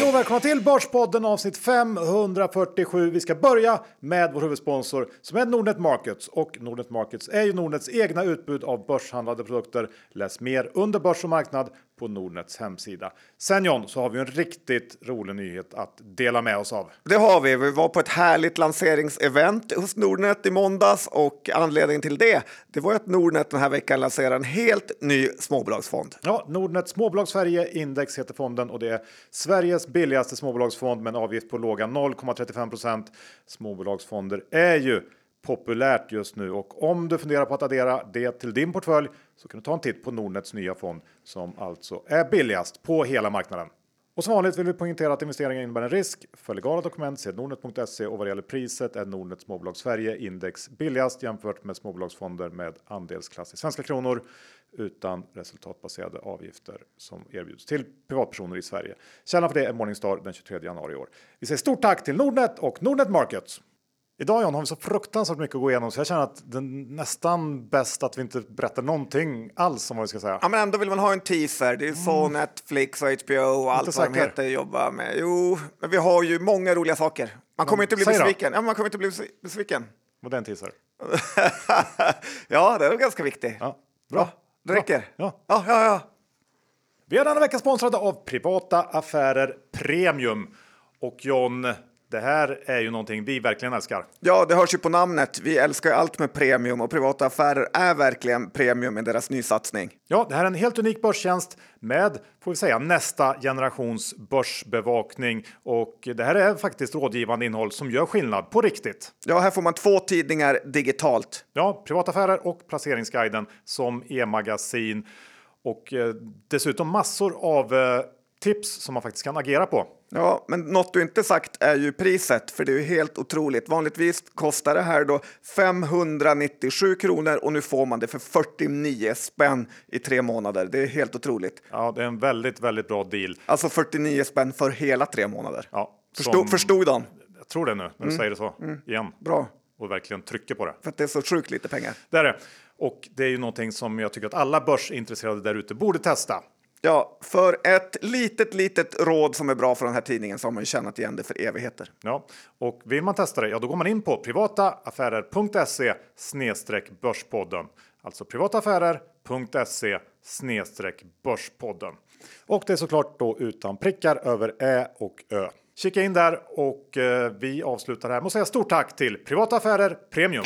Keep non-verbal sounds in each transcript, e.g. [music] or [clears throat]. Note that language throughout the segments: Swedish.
Hej och välkomna till Börspodden avsnitt 547. Vi ska börja med vår huvudsponsor som är Nordnet Markets och Nordnet Markets är ju Nordnets egna utbud av börshandlade produkter. Läs mer under börs och marknad på Nordnets hemsida. Sen John så har vi en riktigt rolig nyhet att dela med oss av. Det har vi. Vi var på ett härligt lanseringsevent hos Nordnet i måndags och anledningen till det, det var att Nordnet den här veckan lanserar en helt ny småbolagsfond. Ja, Nordnet Småbolag Sverige Index heter fonden och det är Sveriges billigaste småbolagsfond med en avgift på låga 0,35% Småbolagsfonder är ju populärt just nu och om du funderar på att addera det till din portfölj så kan du ta en titt på Nordnets nya fond som alltså är billigast på hela marknaden. Och som vanligt vill vi poängtera att investeringar innebär en risk. För legala dokument se nordnet.se och vad det gäller priset är Nordnet Småbolag Sverige Index billigast jämfört med småbolagsfonder med andelsklass i svenska kronor utan resultatbaserade avgifter som erbjuds till privatpersoner i Sverige. Källan för det är Morningstar den 23 januari i år. Vi säger stort tack till Nordnet och Nordnet Markets. Idag John har vi så fruktansvärt mycket att gå igenom så jag känner att det är nästan bäst att vi inte berättar någonting alls om vad vi ska säga. Ja, men ändå vill man ha en teaser. Det är så Mm. Netflix och HBO och allt vad de heter jobbar med. Jo, men vi har ju många roliga saker. Man kommer inte bli säg då. besviken. Ja, man kommer inte bli besvi- besviken. Vad det en teaser. [laughs] ja, det är ganska viktigt. Ja, bra. Det räcker. Ja. ja, ja. ja. Vi är denna vecka sponsrade av Privata Affärer Premium. Och John, det här är ju någonting vi verkligen älskar. Ja, det hörs ju på namnet. Vi älskar allt med premium och privata affärer är verkligen premium i deras nysatsning. Ja, det här är en helt unik börstjänst med, får vi säga, nästa generations börsbevakning. Och det här är faktiskt rådgivande innehåll som gör skillnad på riktigt. Ja, här får man två tidningar digitalt. Ja, privataffärer och placeringsguiden som e-magasin och eh, dessutom massor av eh, tips som man faktiskt kan agera på. Ja, men något du inte sagt är ju priset, för det är ju helt otroligt. Vanligtvis kostar det här då 597 kronor och nu får man det för 49 spänn i tre månader. Det är helt otroligt. Ja, det är en väldigt, väldigt bra deal. Alltså 49 spänn för hela tre månader. Ja, Förstod, som- förstod de? Jag tror det nu när du säger det så igen Bra, och verkligen trycker på det. för att det är så sjukt lite pengar. Det är det. Och det är ju någonting som jag tycker att alla börsintresserade där ute borde testa. Ja, för ett litet, litet råd som är bra för den här tidningen så har man ju tjänat igen det för evigheter. Ja, och vill man testa det, ja då går man in på privataaffärer.se snedstreck börspodden. Alltså privataaffärer.se snedstreck börspodden. Och det är såklart då utan prickar över ä och ö. Kika in där och eh, vi avslutar här med att säga stort tack till Privata Affärer Premium.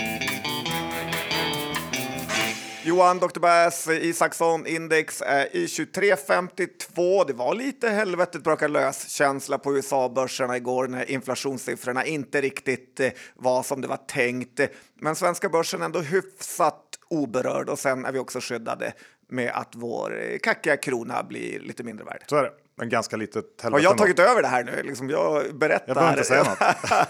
Johan Dr. Bass Isaksson index är i 23,52. Det var lite helvetet brakar lös känsla på USA-börserna igår när inflationssiffrorna inte riktigt eh, var som det var tänkt. Men svenska börsen är ändå hyfsat oberörd och sen är vi också skyddade med att vår eh, kackiga krona blir lite mindre värd. Så är det. Men ganska litet Har helvete jag ändå. tagit över det här nu? Liksom jag berättar. Jag behöver inte säga något. [laughs]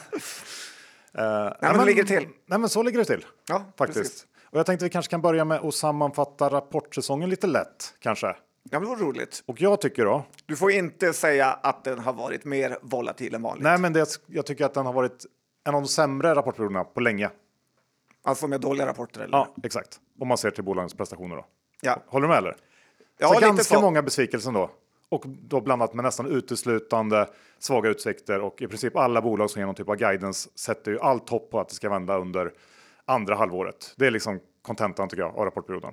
Nej, men det ligger till. Nej, men så ligger det till. Ja, faktiskt. precis. Och jag tänkte vi kanske kan börja med att sammanfatta rapportsäsongen lite lätt kanske. Ja, det var roligt. Och jag tycker då. Du får inte säga att den har varit mer volatil än vanligt. Nej, men det, jag tycker att den har varit en av de sämre rapportperioderna på länge. Alltså med dåliga rapporter eller? Ja, exakt. Om man ser till bolagens prestationer då. Ja. Håller du med eller? Ja, så lite ganska så. många besvikelser då. Och då blandat med nästan uteslutande svaga utsikter och i princip alla bolag som ger någon typ av guidance sätter ju allt hopp på att det ska vända under andra halvåret. Det är liksom kontentan tycker jag av rapportperioden.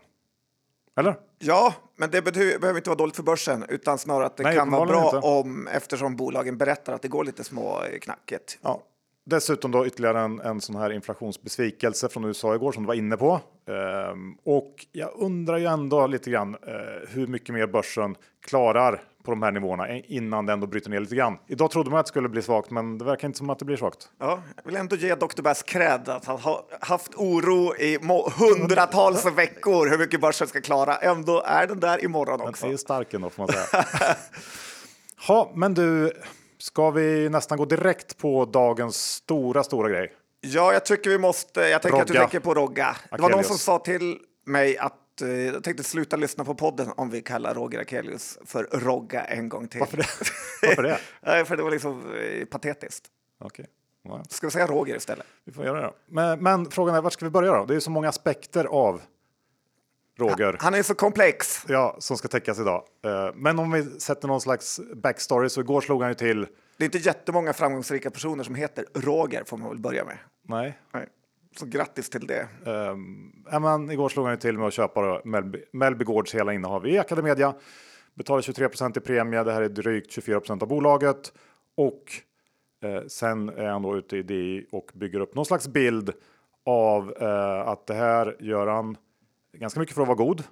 Eller? Ja, men det behöver inte vara dåligt för börsen utan snarare att det Nej, kan vara bra uppenbarligen om eftersom bolagen berättar att det går lite små eh, knackigt. Ja. Dessutom då ytterligare en, en sån här inflationsbesvikelse från USA igår som du var inne på. Ehm, och jag undrar ju ändå lite grann eh, hur mycket mer börsen klarar på de här nivåerna innan det ändå bryter ner lite grann. Idag trodde man att det skulle bli svagt, men det verkar inte som att det blir svagt. Ja, jag vill ändå ge Dr. Bass cred att han har haft oro i hundratals [laughs] veckor hur mycket börsen ska klara. Ändå är den där imorgon Den är också. ju stark ändå får man säga. [laughs] ha, men du, ska vi nästan gå direkt på dagens stora, stora grej? Ja, jag tycker vi måste. Jag tänker att du Rogga. tänker på Rogga. Det var någon Akelius. som sa till mig att eh, jag tänkte sluta lyssna på podden om vi kallar Roger Akelius för Rogga en gång till. Varför det? Varför det? [laughs] För det var liksom eh, patetiskt. Okej. Ja, Ska vi säga Roger istället? vi får göra det. Men, men frågan är, vart ska vi börja då? Det är så många aspekter av Roger. Han är så komplex. Ja, som ska täckas idag. Eh, Men om vi sätter någon slags backstory så igår slog han ju till. Det är inte jättemånga framgångsrika personer som heter Roger, får man väl börja med. Nej, Nej. Så grattis till det. Ja, men igår slog han ju till med att köpa Mellby Gårds hela innehav i Academedia. Betalar 23% i premie. Det här är drygt 24% av bolaget och eh, sen är han då ute i DI och bygger upp någon slags bild av eh, att det här gör han ganska mycket för att vara god.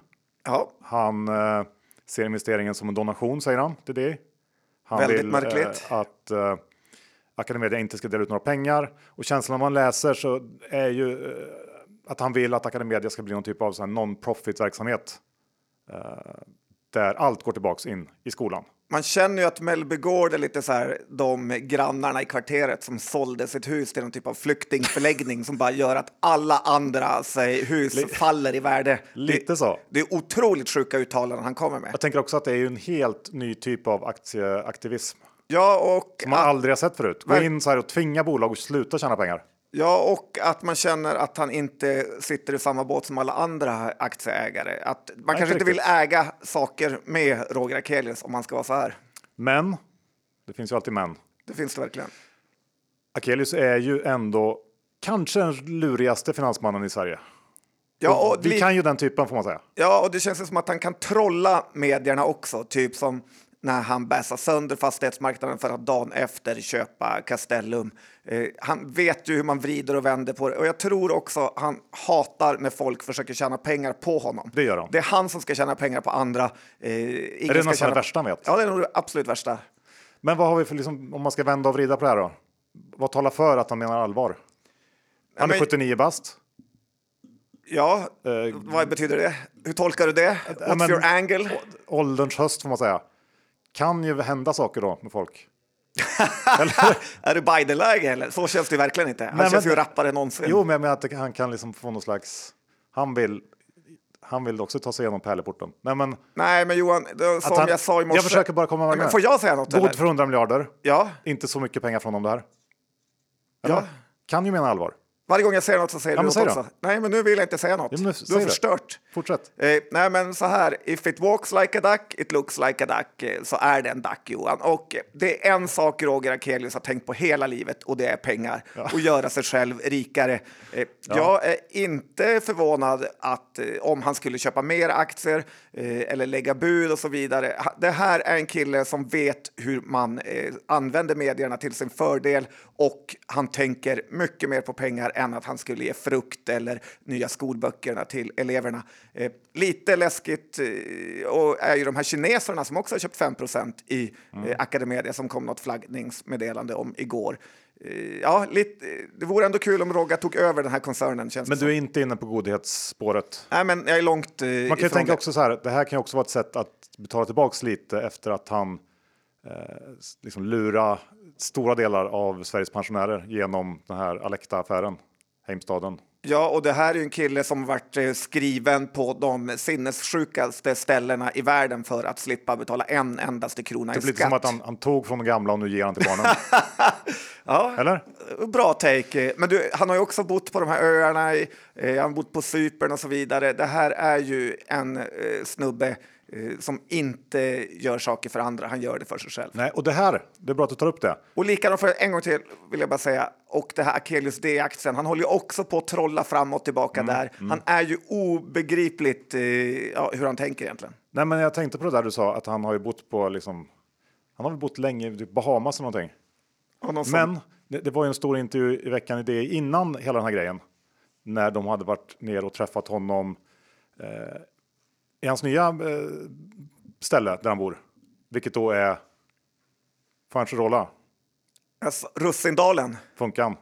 Ja, Han eh, ser investeringen som en donation säger han till DI. Han Väldigt vill märkligt. Eh, att eh, Academedia inte ska dela ut några pengar och känslan man läser så är ju eh, att han vill att Academedia ska bli någon typ av non-profit verksamhet. Eh, där allt går tillbaks in i skolan. man känner ju att Mellby Gård är lite så här de grannarna i kvarteret som sålde sitt hus till någon typ av flyktingförläggning som bara gör att alla andra säg, hus faller i värde. Lite det, så. Det är otroligt sjuka uttalanden han kommer med. Jag tänker också att det är ju en helt ny typ av aktieaktivism Ja, och som man att, aldrig har sett förut. Gå in så här och tvinga bolag att sluta tjäna pengar. ja, och att man känner att han inte sitter i samma båt som alla andra aktieägare. Att man kanske inte inte vill äga saker med Roger Akelius om man ska vara så här. Men det finns ju alltid men. Det finns det verkligen. Akelius är ju ändå kanske den lurigaste finansmannen i Sverige. Ja, och Vi kan ju den typen får man säga. Ja, och det känns som att han kan trolla medierna också, typ som när han bäsar sönder fastighetsmarknaden för att dagen efter köpa Castellum. Eh, han vet ju hur man vrider och vänder på det och jag tror också han hatar när folk försöker tjäna pengar på honom. Det gör han. Det är han som ska tjäna pengar på andra. Eh, Är det ska nästan det värsta han vet? Ja, det är nog det absolut värsta. Men vad har vi för, liksom, om man ska vända och vrida på det här då? Vad talar för att han menar allvar? Han är men- 79 bast. Ja, Eh, vad betyder det? Hur tolkar du det? What's men- your angle? Ålderns höst får man säga. Kan ju hända saker då med folk. [laughs] Är det Biden-läge eller? Så känns det verkligen inte. Han Nej, känns men- ju rappare än någonsin. Jo, men jag menar att han kan liksom få någon slags... Han vill, han vill också ta sig igenom pärleporten. Nej, men Nej, men Johan, det, som han- jag sa i morse. jag försöker bara komma med. Får jag säga något? god eller? för 100 miljarder. Ja, Inte så mycket pengar från dem det här. Eller? ja. Kan ju mena allvar. Varje gång jag säger något så säger Ja, du något säg då. också. Nej, men nu vill jag inte säga något. Ja, men du har det. förstört. Fortsätt. Eh, nej, men så här. If it walks like a duck, it looks like a duck. Eh, så är det en duck, Johan. Och eh, det är en sak Roger Akelius har tänkt på hela livet och det är pengar. Och göra sig själv rikare. Eh, Jag är inte förvånad att eh, om han skulle köpa mer aktier eh, eller lägga bud och så vidare. Det här är en kille som vet hur man använder medierna till sin fördel och han tänker mycket mer på pengar än att han skulle ge frukt eller nya skolböckerna till eleverna. Eh, lite läskigt eh, och är ju de här kineserna som också har köpt 5% i eh, Academedia som kom något flaggningsmeddelande om igår. Eh, ja, lite, eh, det vore ändå kul om Roga tog över den här koncernen. Känns Men du är inte inne på godhetsspåret. Nej, men jag är långt eh, Man kan ifrån tänka det. också så här, det här kan också vara ett sätt att betala tillbaks lite efter att han eh, liksom lura stora delar av Sveriges pensionärer genom den här Alecta-affären, Heimstaden. Ja, och det här är ju en kille som varit eh, skriven på de sinnessjukaste ställena i världen för att slippa betala en endaste krona Det i blir lite skatt. som att han, han tog från de gamla och nu ger han till barnen. [laughs] Ja, Eller? Bra take. Men du, han har ju också bott på de här öarna, eh, han har bott på Cypern och så vidare. Det här är ju en eh, snubbe som inte gör saker för andra, han gör det för sig själv. Nej, och det här, det är bra att du tar upp det. Och likadant för en gång till vill jag bara säga, och det här Akelius D-aktien, han håller ju också på att trolla fram och tillbaka där. Han är ju obegripligt eh, ja, hur han tänker egentligen. Nej, men jag tänkte på det där du sa, att han har ju bott på liksom, han har väl bott länge i typ Bahamas eller någonting. Någon Men det, det var ju en stor intervju i veckan i det innan hela den här grejen. När de hade varit ner och träffat honom eh, i hans nya eh, ställe där han bor. Vilket då är Fuengirola, alltså, Russindalen, Funkan.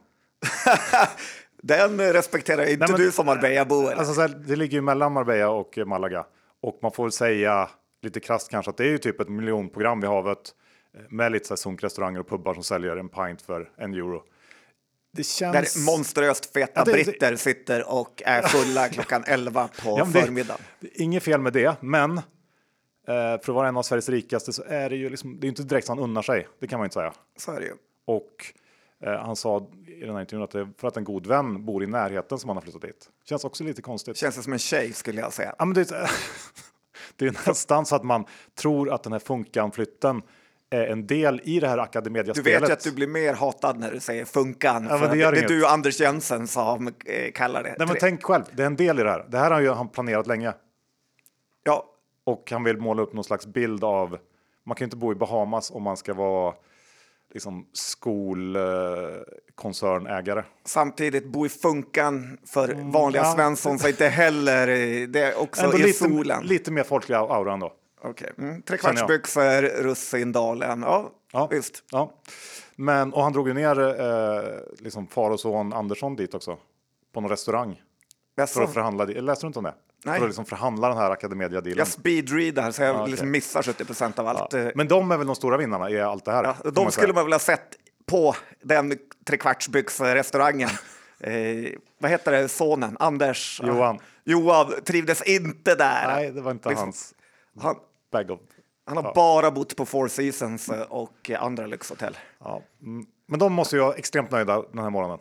[laughs] den respekterar inte Nej, men- du som Marbella-bo. eller? Alltså, det ligger ju mellan Marbella och Malaga. Och man får säga lite krasst kanske att det är ju typ ett miljonprogram vid havet. eh, Med lite så här sunkrestauranger och pubbar som säljer en pint för en euro. Det känns... Där monströst feta Ja, det- det- britter sitter och är fulla [laughs] klockan 11 på Ja, det- förmiddagen. Inget fel med det, men eh, för att vara en av Sveriges rikaste så är det ju liksom, det är inte direkt så han unnar sig. Det kan man inte säga. Så är det ju. Och Eh, han sa i den här intervjun att det är för att en god vän bor i närheten som han har flyttat dit. Känns också lite konstigt. Känns det som en tjej skulle jag säga. Ja, men det, är, [laughs] det är nästan så att man tror att den här Funkan-flytten är en del i det här Du Academedia-spelet. vet ju att du blir mer hatad när du säger Funkan. Ja, det det är du och Anders Jensen som eh, kallar det. Nej, men tänk själv, det är en del i det här. Det här har han planerat länge. Ja, Och han vill måla upp någon slags bild av, man kan ju inte bo i Bahamas om man ska vara liksom skolkoncernägare. samtidigt bo i Funkan för vanliga ja. Svensson så inte heller det är också i lite, solen. lite mer folklig aura ändå. Okej. Mm. Känner jag. Trekvartsbyxor, Russindalen. Ja, Ja. visst. Ja. Men, och han drog ju ner eh, liksom far och son Andersson dit också. På någon restaurang. För Jaså? att förhandla. Läste du inte om det? Nej. För att liksom förhandla den här Academedia-dealen. Jag speedreadar så jag Ja, okej. liksom missar 70 procent av allt. eh, Men de är väl de stora vinnarna i allt det här? Ja, de skulle man väl ha sett på den trekvartsbyxorestaurangen. eh, vad heter det, sonen? Anders? Johan. Johan trivdes inte där. Nej, det var inte Liksom, hans Han, bag of... han har bara bott på Four Seasons eh, och eh, andra lyxhotell. Ja. mm. Men de måste ju vara extremt nöjda den här morgonen.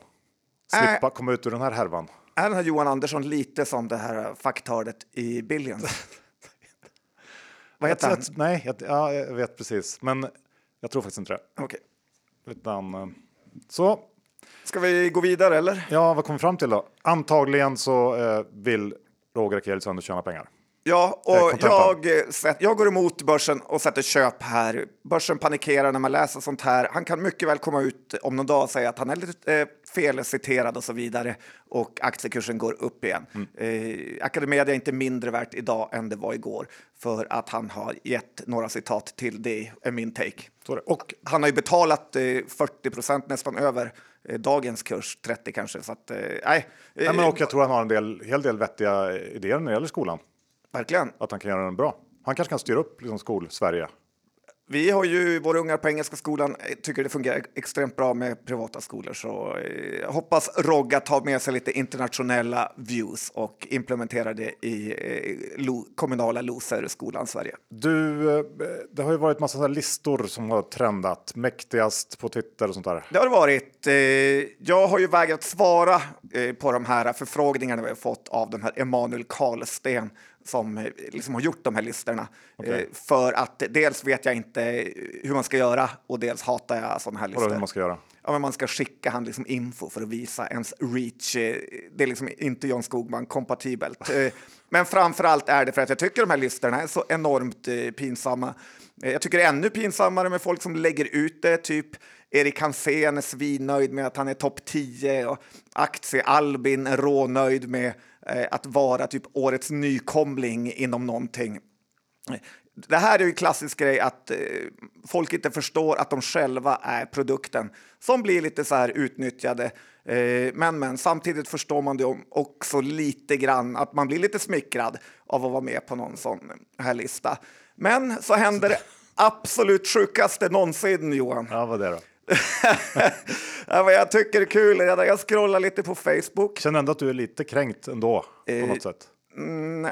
Slippa komma ut ur den här härvan. Är den här Johan Andersson lite som det här faktalet i Billions? [laughs] vad heter Jag- han? jag- Nej, jag, ja, jag vet precis. Men jag tror faktiskt inte det. Okej. Utan, eh, så, Ska vi gå vidare eller? ja, vad kom vi fram till då? Antagligen så eh, vill Roger Akelius tjäna pengar. Ja, och jag, eh, jag går emot börsen och sätter köp här. Börsen panikerar när man läser sånt här. Han kan mycket väl komma ut om någon dag och säga att han är lite eh, felciterad och så vidare och aktiekursen går upp igen. Mm. Eh, Academedia är inte mindre värt idag än det var igår för att han har gett några citat till det, är min take. Och Han har ju betalat eh, 40 procent nästan över eh, dagens kurs, 30 kanske. Så att, nej, Nej, men och jag tror han har en del, hel del vettiga idéer när det gäller skolan. Verkligen. Att han kan göra den bra. Han kanske kan styra upp liksom, skol-Sverige. Vi har ju våra ungar på Engelska skolan, eh, tycker det fungerar extremt bra med privata skolor. Så eh, jag hoppas Rogga tar med sig lite internationella views och implementerar det i eh, kommunala loser-skolan Sverige. Du, eh, det har ju varit massa listor som har trendat. Mäktigast på Twitter och sånt där. Det har det varit. Eh, jag har ju vägrat svara eh, på de här förfrågningarna vi har fått av den här Emanuel Karlsten som eh, liksom har gjort de här listorna. Okej. Eh, för att dels vet jag inte hur man ska göra och dels hatar jag sådana här listor. Vadå hur man ska göra? Ja, men man ska skicka han liksom info för att visa ens reach. eh, Det är liksom inte John Skogman kompatibelt. [laughs] Men framför allt är det för att jag tycker de här listorna är så enormt pinsamma. Jag tycker det är ännu pinsammare med folk som lägger ut det, typ Erik Hansén är svinnöjd med att han är topp 10 och Aktie Albin är rånöjd med att vara typ årets nykomling inom någonting. Det här är ju en klassisk grej att eh, folk inte förstår att de själva är produkten som blir lite så här utnyttjade. Eh, men, men samtidigt förstår man det också lite grann att man blir lite smickrad av att vara med på någon sån här lista. Men så händer det [laughs] absolut sjukaste någonsin, Johan. Ja, vad det då? Ja, men jag tycker det är kul. Jag jag scrollar lite på Facebook. Känner ändå att du är lite kränkt ändå på Eh, något sätt. Mm,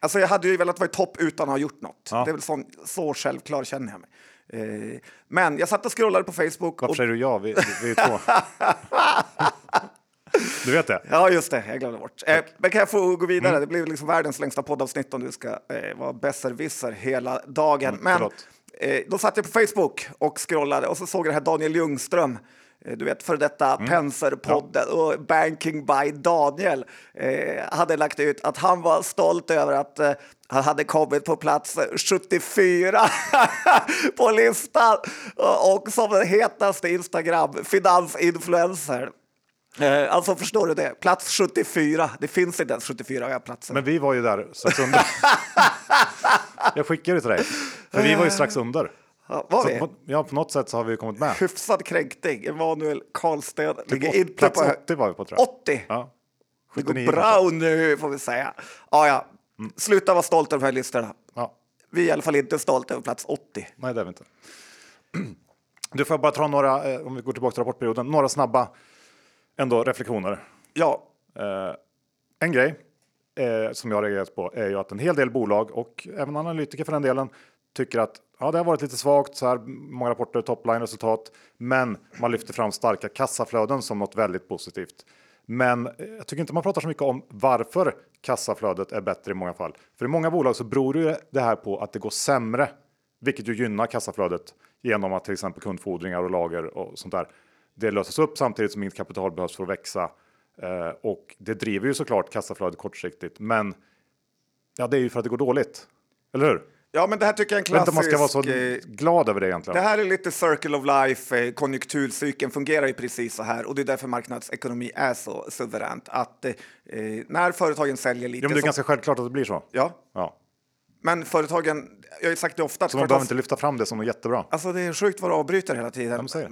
alltså jag hade ju velat vara i topp utan att ha gjort något. Ja. Det är väl sån, så självklar känner jag mig. Eh, men jag satt och scrollade på Facebook. Varför Och, säger du ja? Vi, vi är två. [laughs] du vet det? ja, just det. Jag glömde bort. Eh, men kan jag få gå vidare? Det blir liksom världens längsta poddavsnitt om du ska eh, vara besserwisser hela dagen. men förlåt. eh, då satt jag på Facebook och scrollade och så såg jag det här Daniel Ljungström. eh, Du vet, för detta Penser-podden och Banking by Daniel eh, hade lagt ut att han var stolt över att eh, han hade kommit på plats 74 [laughs] på listan och och som den hetaste Instagram finansinfluencer. Eh, alltså förstår du det? Plats 74. Det finns inte ens 74 platser. Men vi var ju där strax under. [laughs] jag skickade det till dig. För vi var ju strax under. Ja, var Så vi? på, ja, på något sätt så har vi kommit med. Hyfsad kränkning. Emanuel Karlsten ligger På inte plats på... 80 var vi på tror jag. 80? Ja. Det går 79 bra nu får vi säga. Ja, ja. Sluta vara stolt över de här listorna. Ja. Vi är i alla fall inte stolta över plats 80. Nej, det är vi inte. [clears throat] Du får bara ta några, eh, om vi går tillbaka till rapportperioden, några snabba ändå reflektioner. Ja, Eh, en grej eh, som jag har reagerat på är ju att en hel del bolag och även analytiker för den delen tycker att ja, det har varit lite svagt så här. Många rapporter, topline resultat, men man lyfter fram starka kassaflöden som något väldigt positivt. Men jag tycker inte man pratar så mycket om varför kassaflödet är bättre i många fall. För i många bolag så beror det här på att det går sämre, vilket ju gynnar kassaflödet genom att till exempel kundfordringar och lager och sånt där. Det löses upp samtidigt som inget kapital behövs för att växa eh, och det driver ju såklart kassaflödet kortsiktigt. Men ja, det är ju för att det går dåligt, eller hur? Ja, men det här tycker jag är en klassisk... man ska vara så eh, glad över det egentligen. Det här är lite circle of life. Eh, konjunkturcykeln fungerar ju precis så här och det är därför marknadsekonomi är så suveränt. Att eh, när företagen säljer lite... Ja, men det är som... ganska självklart att det blir så. Ja. ja. Men företagen, jag har sagt det ofta... Så man behöver inte lyfta fram det som något jättebra. Alltså det är sjukt vad du avbryter hela tiden. [laughs]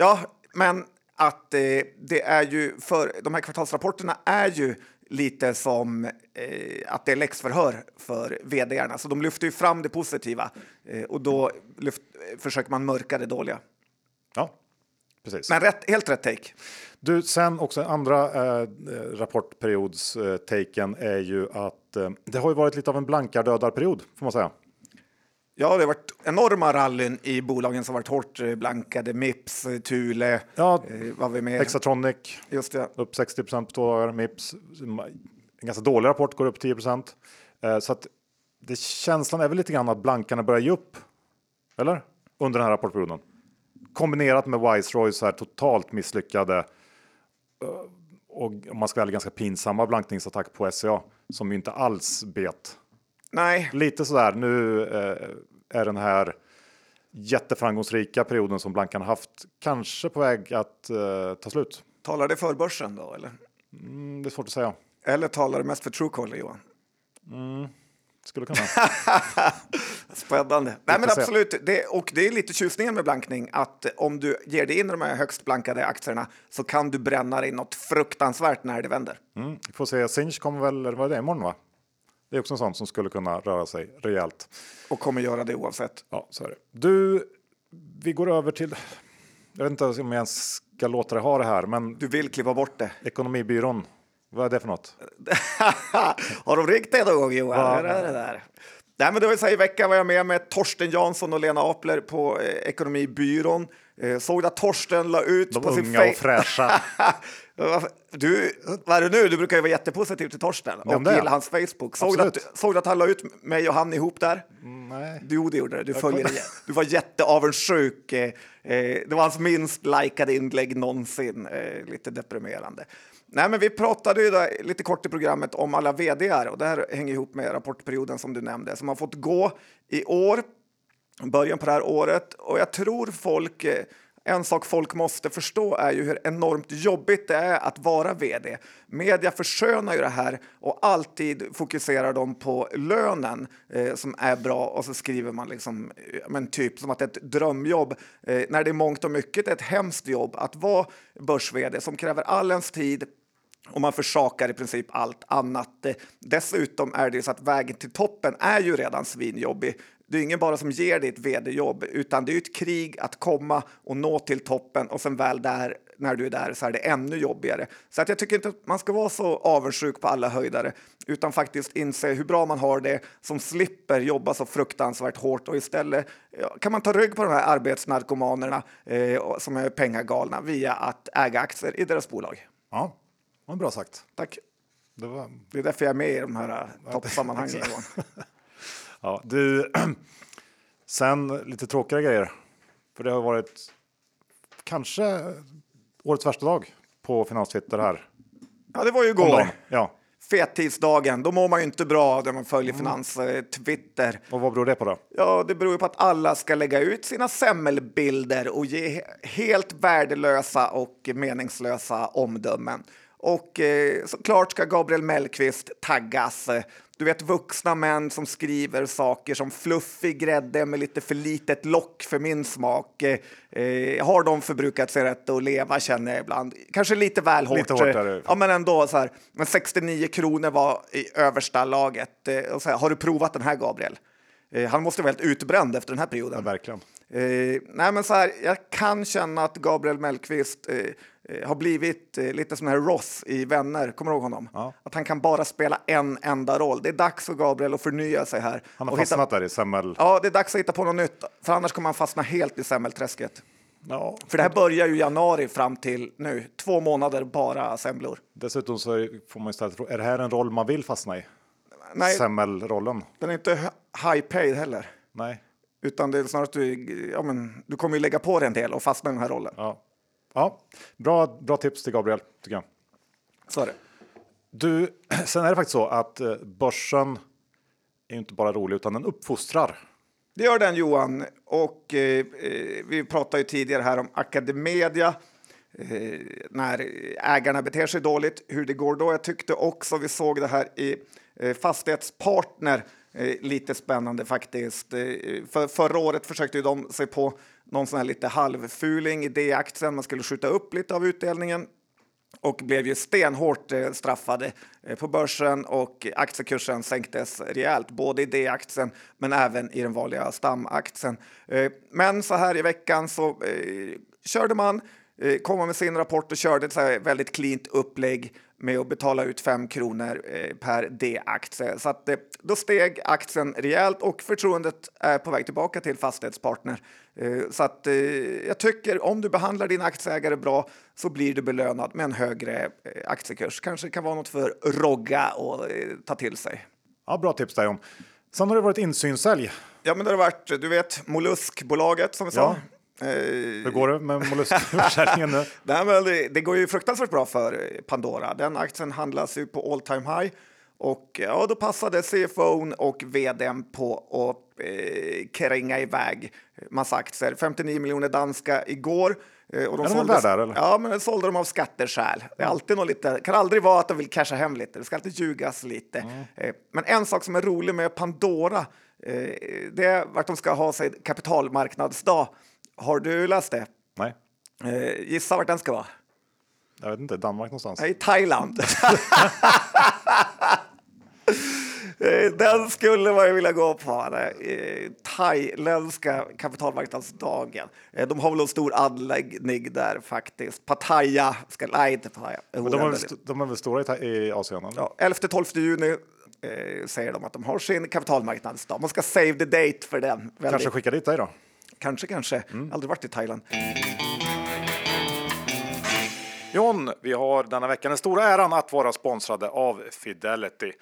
ja, men att eh, det är ju för de här kvartalsrapporterna är ju lite som eh, att det är läxförhör för vdarna. Så de lyfter ju fram det positiva eh, och då lyft, försöker man mörka det dåliga. Ja, precis. Men rätt, helt rätt take. Du, sen också andra eh, rapportperiods-taken är ju att eh, det har ju varit lite av en blankardödarperiod får man säga. Ja, det har varit enorma rallyn i bolagen som varit hårt eh, blankade. Mips, eh, Thule, ja, eh, vad vi med? Hexatronic, Just det. upp 60% på två dagar. Mips, en ganska dålig rapport, går upp 10 eh, Så att det, känslan är väl lite grann att blankarna börjar ge upp. Eller? Under den här rapportperioden. Kombinerat med så här totalt misslyckade och om man ska välja ganska pinsamma blankningsattack på SCA som ju inte alls bet Nej. Lite sådär, nu eh, är den här jätteframgångsrika perioden som Blankan haft kanske på väg att eh, ta slut. Talar det för börsen då eller? Mm, det är svårt att säga. Eller talar det mest för Truecaller Johan? Mm, skulle kunna. [laughs] Spännande. Nej men absolut, det, och det är lite tjusningen med blankning att om du ger dig in i de här högst blankade aktierna så kan du bränna dig något fruktansvärt när det vänder. Mm, vi får se, Sinch kommer väl, vad är det, imorgon va? Det är också en sån som skulle kunna röra sig rejält. Och kommer göra det oavsett. Ja, så är det. Du, vi går över till... Jag vet inte om jag ens ska låta dig ha det här, men... Du vill kliva bort det. Ekonomibyrån. Vad är det för något? [laughs] Har de ringt dig någon gång Johan? Va? Är det där? Nej, men det var I veckan var jag med med Torsten Jansson och Lena Apler på eh, Ekonomibyrån. Eh, såg att Torsten la ut De på sin unga och fräscha. [laughs] du, vad är det nu? Du brukar ju vara jättepositiv till Torsten och gilla hans Facebook. Såg du, att, såg du att han la ut mig och han ihop där? Mm, nej. Jo, det gjorde det. Du, följer det. du var jätteavundsjuk. Eh, eh, det var hans minst likade inlägg någonsin. Eh, lite deprimerande. Nej, men vi pratade ju lite kort i programmet om alla vd och det här hänger ihop med rapportperioden som du nämnde som har fått gå i år, början på det här året och jag tror folk eh, en sak folk måste förstå är ju hur enormt jobbigt det är att vara vd. Media förskönar ju det här och alltid fokuserar de på lönen eh, som är bra och så skriver man liksom, eh, men typ som att det är ett drömjobb eh, när det är mångt och mycket ett hemskt jobb att vara börs som kräver all ens tid och man försakar i princip allt annat. Eh, dessutom är det så att vägen till toppen är ju redan svinjobbig. Det är ingen bara som ger dig ett vd-jobb, utan det är ett krig att komma och nå till toppen och sen väl där, när du är där, så är det ännu jobbigare. Så att jag tycker inte att man ska vara så avundsjuk på alla höjdare, utan faktiskt inse hur bra man har det, som slipper jobba så fruktansvärt hårt och istället ja, kan man ta rygg på de här arbetsnarkomanerna eh, som är pengagalna via att äga aktier i deras bolag. Ja, vad bra sagt. Tack. Det, var... det är därför jag är med i de här [laughs] toppsammanhangen. Ja, du, [clears throat] sen lite tråkiga grejer. För det har varit kanske årets värsta dag på Finanstwitter här. Ja, det var ju igår. Ja. Fettidsdagen, då mår man ju inte bra när man följer mm. Finans-Twitter. Och vad beror det på då? Ja, det beror ju på att alla ska lägga ut sina semmelbilder och ge helt värdelösa och meningslösa omdömen. Och eh, såklart ska Gabriel Mellqvist taggas du vet vuxna män som skriver saker som fluffig grädde med lite för litet lock för min smak. Eh, eh har de förbrukat sig rätt att leva känner jag ibland. Kanske lite väl hårt. Lite hårdare. Ja, men ändå så här. Men 69 kronor var i översta laget. Eh, och så här, har du provat den här Gabriel? Eh, han måste vara helt utbränd efter den här perioden. Ja, verkligen. Eh, nej, men så här, jag kan känna att Gabriel Mellqvist eh, har blivit eh, lite som här Ross i Vänner. Kommer du ihåg honom? Ja. Att han kan bara spela en enda roll. Det är dags för Gabriel att förnya sig här. Han har och fastnat hitta... där i semmel. Ja, det är dags att hitta på något nytt, för annars kommer han fastna helt i semmelträsket. Ja. För det här börjar ju januari fram till nu. Två månader bara semlor. Dessutom så får man istället är det här en roll man vill fastna i? Nej, Semmelrollen? den är inte high paid heller. Nej. Utan det är snarare att du, ja, men, du kommer ju lägga på dig en del och fastna i den här rollen. Ja. Ja, bra, bra tips till Gabriel, tycker jag. Så är det. Du, [clears throat] sen är det faktiskt så att eh, börsen är inte bara rolig utan den uppfostrar. Det gör den Johan. Och eh, eh, vi pratade ju tidigare här om Academedia. Eh, när ägarna beter sig dåligt, hur det går då. Jag tyckte också vi såg det här i eh, Fastighetspartner. Eh, lite spännande faktiskt. För, förra året försökte ju de sig på någon sån här lite halvfuling i D-aktien. Man skulle skjuta upp lite av utdelningen och blev ju stenhårt eh, straffade eh, på börsen och aktiekursen sänktes rejält, både i D-aktien men även i den vanliga stamaktien. Eh, men så här i veckan så körde man, kom med sin rapport och körde ett väldigt cleant upplägg med att betala ut 5 kronor eh, per D-aktie. Så att, eh, då steg aktien rejält och förtroendet är på väg tillbaka till Fastighetspartner. Eh, Så att jag tycker om du behandlar din aktieägare bra så blir du belönad med en högre aktiekurs. Kanske kan vara något för Rogga att ta till sig. Ja, bra tips där John. Sen har det varit insynssälj. Ja, men det har varit, du vet, Molluskbolaget som vi sa. Eh, Hur går det med molluskförsäljningen nu? [laughs] Nej, men det, det går ju fruktansvärt bra för eh, Pandora. Den aktien handlas ju på all time high och ja, då passade CFOn och vdn på att eh, kränga iväg massa aktier. 59 miljoner danska igår. Eh, och de Är de såldes- värda, eller? Ja, men sålde de av skatteskäl. Det är alltid något lite, kan aldrig vara att de vill casha hem lite. Det ska alltid ljugas lite. Eh, Men en sak som är rolig med Pandora, eh, det är vart de ska ha sig kapitalmarknadsdag. Har du läst det? Nej, Eh, gissa vart den ska vara? jag vet inte. Danmark någonstans. I Thailand. [laughs] Eh, Den skulle man ju vilja gå på. Eh, Thailändska kapitalmarknadsdagen. Eh, De har väl en stor anläggning där faktiskt. Pattaya. Ska, nej, inte Pattaya. Men de, väl, st- de är väl stora i, i Asien? eller? Ja, 11-12 juni eh, säger de att de har sin kapitalmarknadsdag. Man ska save the date för den. Väldigt- Kanske skicka dit dig då? Kanske. kanske. Aldrig varit i Thailand. John, vi har denna vecka den stora äran att vara sponsrade av Fidelity.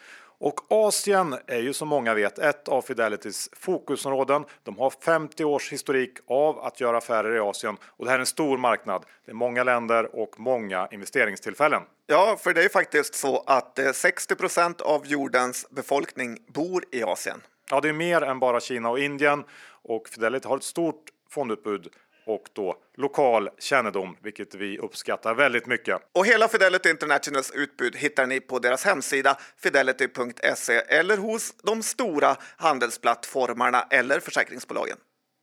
Och Asien är ju som många vet ett av Fidelitys fokusområden. De har 50 års historik av att göra affärer i Asien och det här är en stor marknad. Det är många länder och många investeringstillfällen. Ja, för det är faktiskt så att eh, 60 procent av jordens befolkning bor i Asien. Ja, det är mer än bara Kina och Indien och Fidelity har ett stort fondutbud och då lokal kännedom, vilket vi uppskattar väldigt mycket. Och hela Fidelity Internationals utbud hittar ni på deras hemsida fidelity.se eller hos de stora handelsplattformarna eller försäkringsbolagen.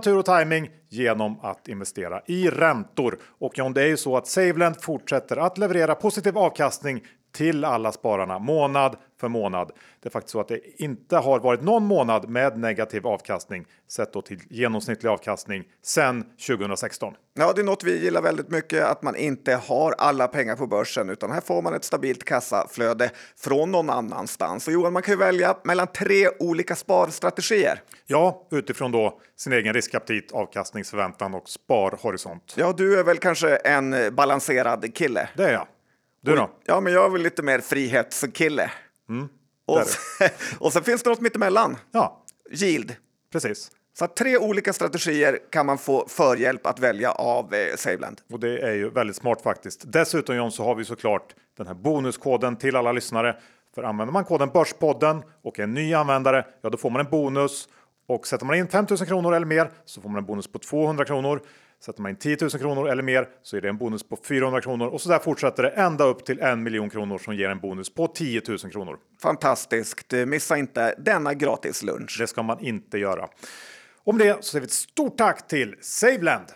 tur och timing genom att investera i räntor. Och John, det är ju så att Saveland fortsätter att leverera positiv avkastning till alla spararna månad för månad. Det är faktiskt så att det inte har varit någon månad med negativ avkastning sett då till genomsnittlig avkastning sedan 2016. Ja, det är något vi gillar väldigt mycket, att man inte har alla pengar på börsen, utan här får man ett stabilt kassaflöde från någon annanstans. Och Johan, man kan ju välja mellan tre olika sparstrategier. Ja, utifrån då sin egen riskaptit, avkastningsförväntan och sparhorisont. Ja, du är väl kanske en balanserad kille? Det är jag. Du då? Ja, men jag är väl lite mer frihetskille. och, där är sen, [laughs] och sen finns det något mittemellan. Ja, Yield. precis. Så tre olika strategier kan man få förhjälp att välja av eh, Saveland. Och det är ju väldigt smart faktiskt. Dessutom John så har vi såklart den här bonuskoden till alla lyssnare. För använder man koden Börspodden och är en ny användare, ja då får man en bonus. Och sätter man in 5000 kronor eller mer så får man en bonus på 200 kronor. Sätter man in 10 000 kronor eller mer så är det en bonus på 400 kronor och så där fortsätter det ända upp till en miljon kronor som ger en bonus på 10 000 kronor. Fantastiskt. Missa inte denna gratis lunch. Det ska man inte göra. Om det så säger vi ett stort tack till Saveland.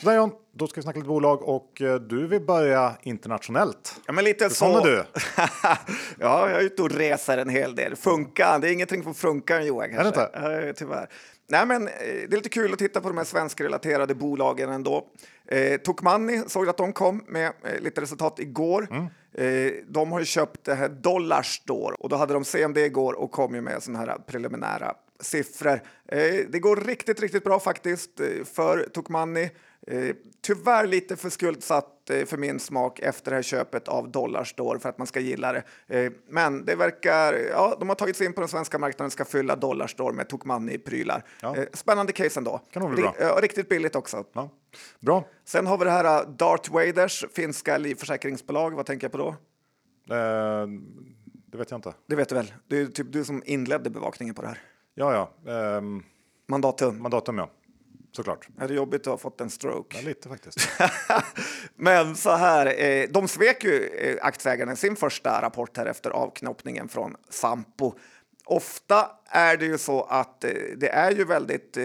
Sådär John, då ska vi snacka lite bolag och eh, du vill börja internationellt. Ja, men lite så. så. du. [laughs] ja, jag är ute och reser en hel del. Funka, det är ingenting för funka Johan kanske. Är det inte? Tyvärr. Nej, men eh, det är lite kul att titta på de här svenskrelaterade bolagen ändå. Eh, Tokmanni såg att de kom med eh, lite resultat igår. Mm. Eh, de har ju köpt det här Dollarstore och då hade de CMD igår och kom ju med såna här preliminära siffror. Eh, det går riktigt, riktigt bra faktiskt eh, för Tokmanni. Eh, tyvärr lite för skuldsatt för min smak efter det här köpet av Dollarstore för att man ska gilla det. Eh, men det verkar, ja, de har tagit sig in på den svenska marknaden och ska fylla Dollarstore med Tokmanni-prylar. Ja. Eh, spännande case ändå. Kan bli bra. riktigt billigt också. Ja. Bra. Sen har vi det här Dart Waders, finska livförsäkringsbolag. Vad tänker jag på då? Eh, det vet jag inte. Det vet du väl? Det är typ du som inledde bevakningen på det här. Ja, ja. Ehm, Mandatum. mandatum, ja. Såklart. Är det jobbigt att ha fått en stroke? Ja, lite faktiskt. [laughs] Men så här, eh, de svek ju eh, aktieägarna i sin första rapport här efter avknoppningen från Sampo. Ofta är det ju så att eh, det är ju väldigt, eh,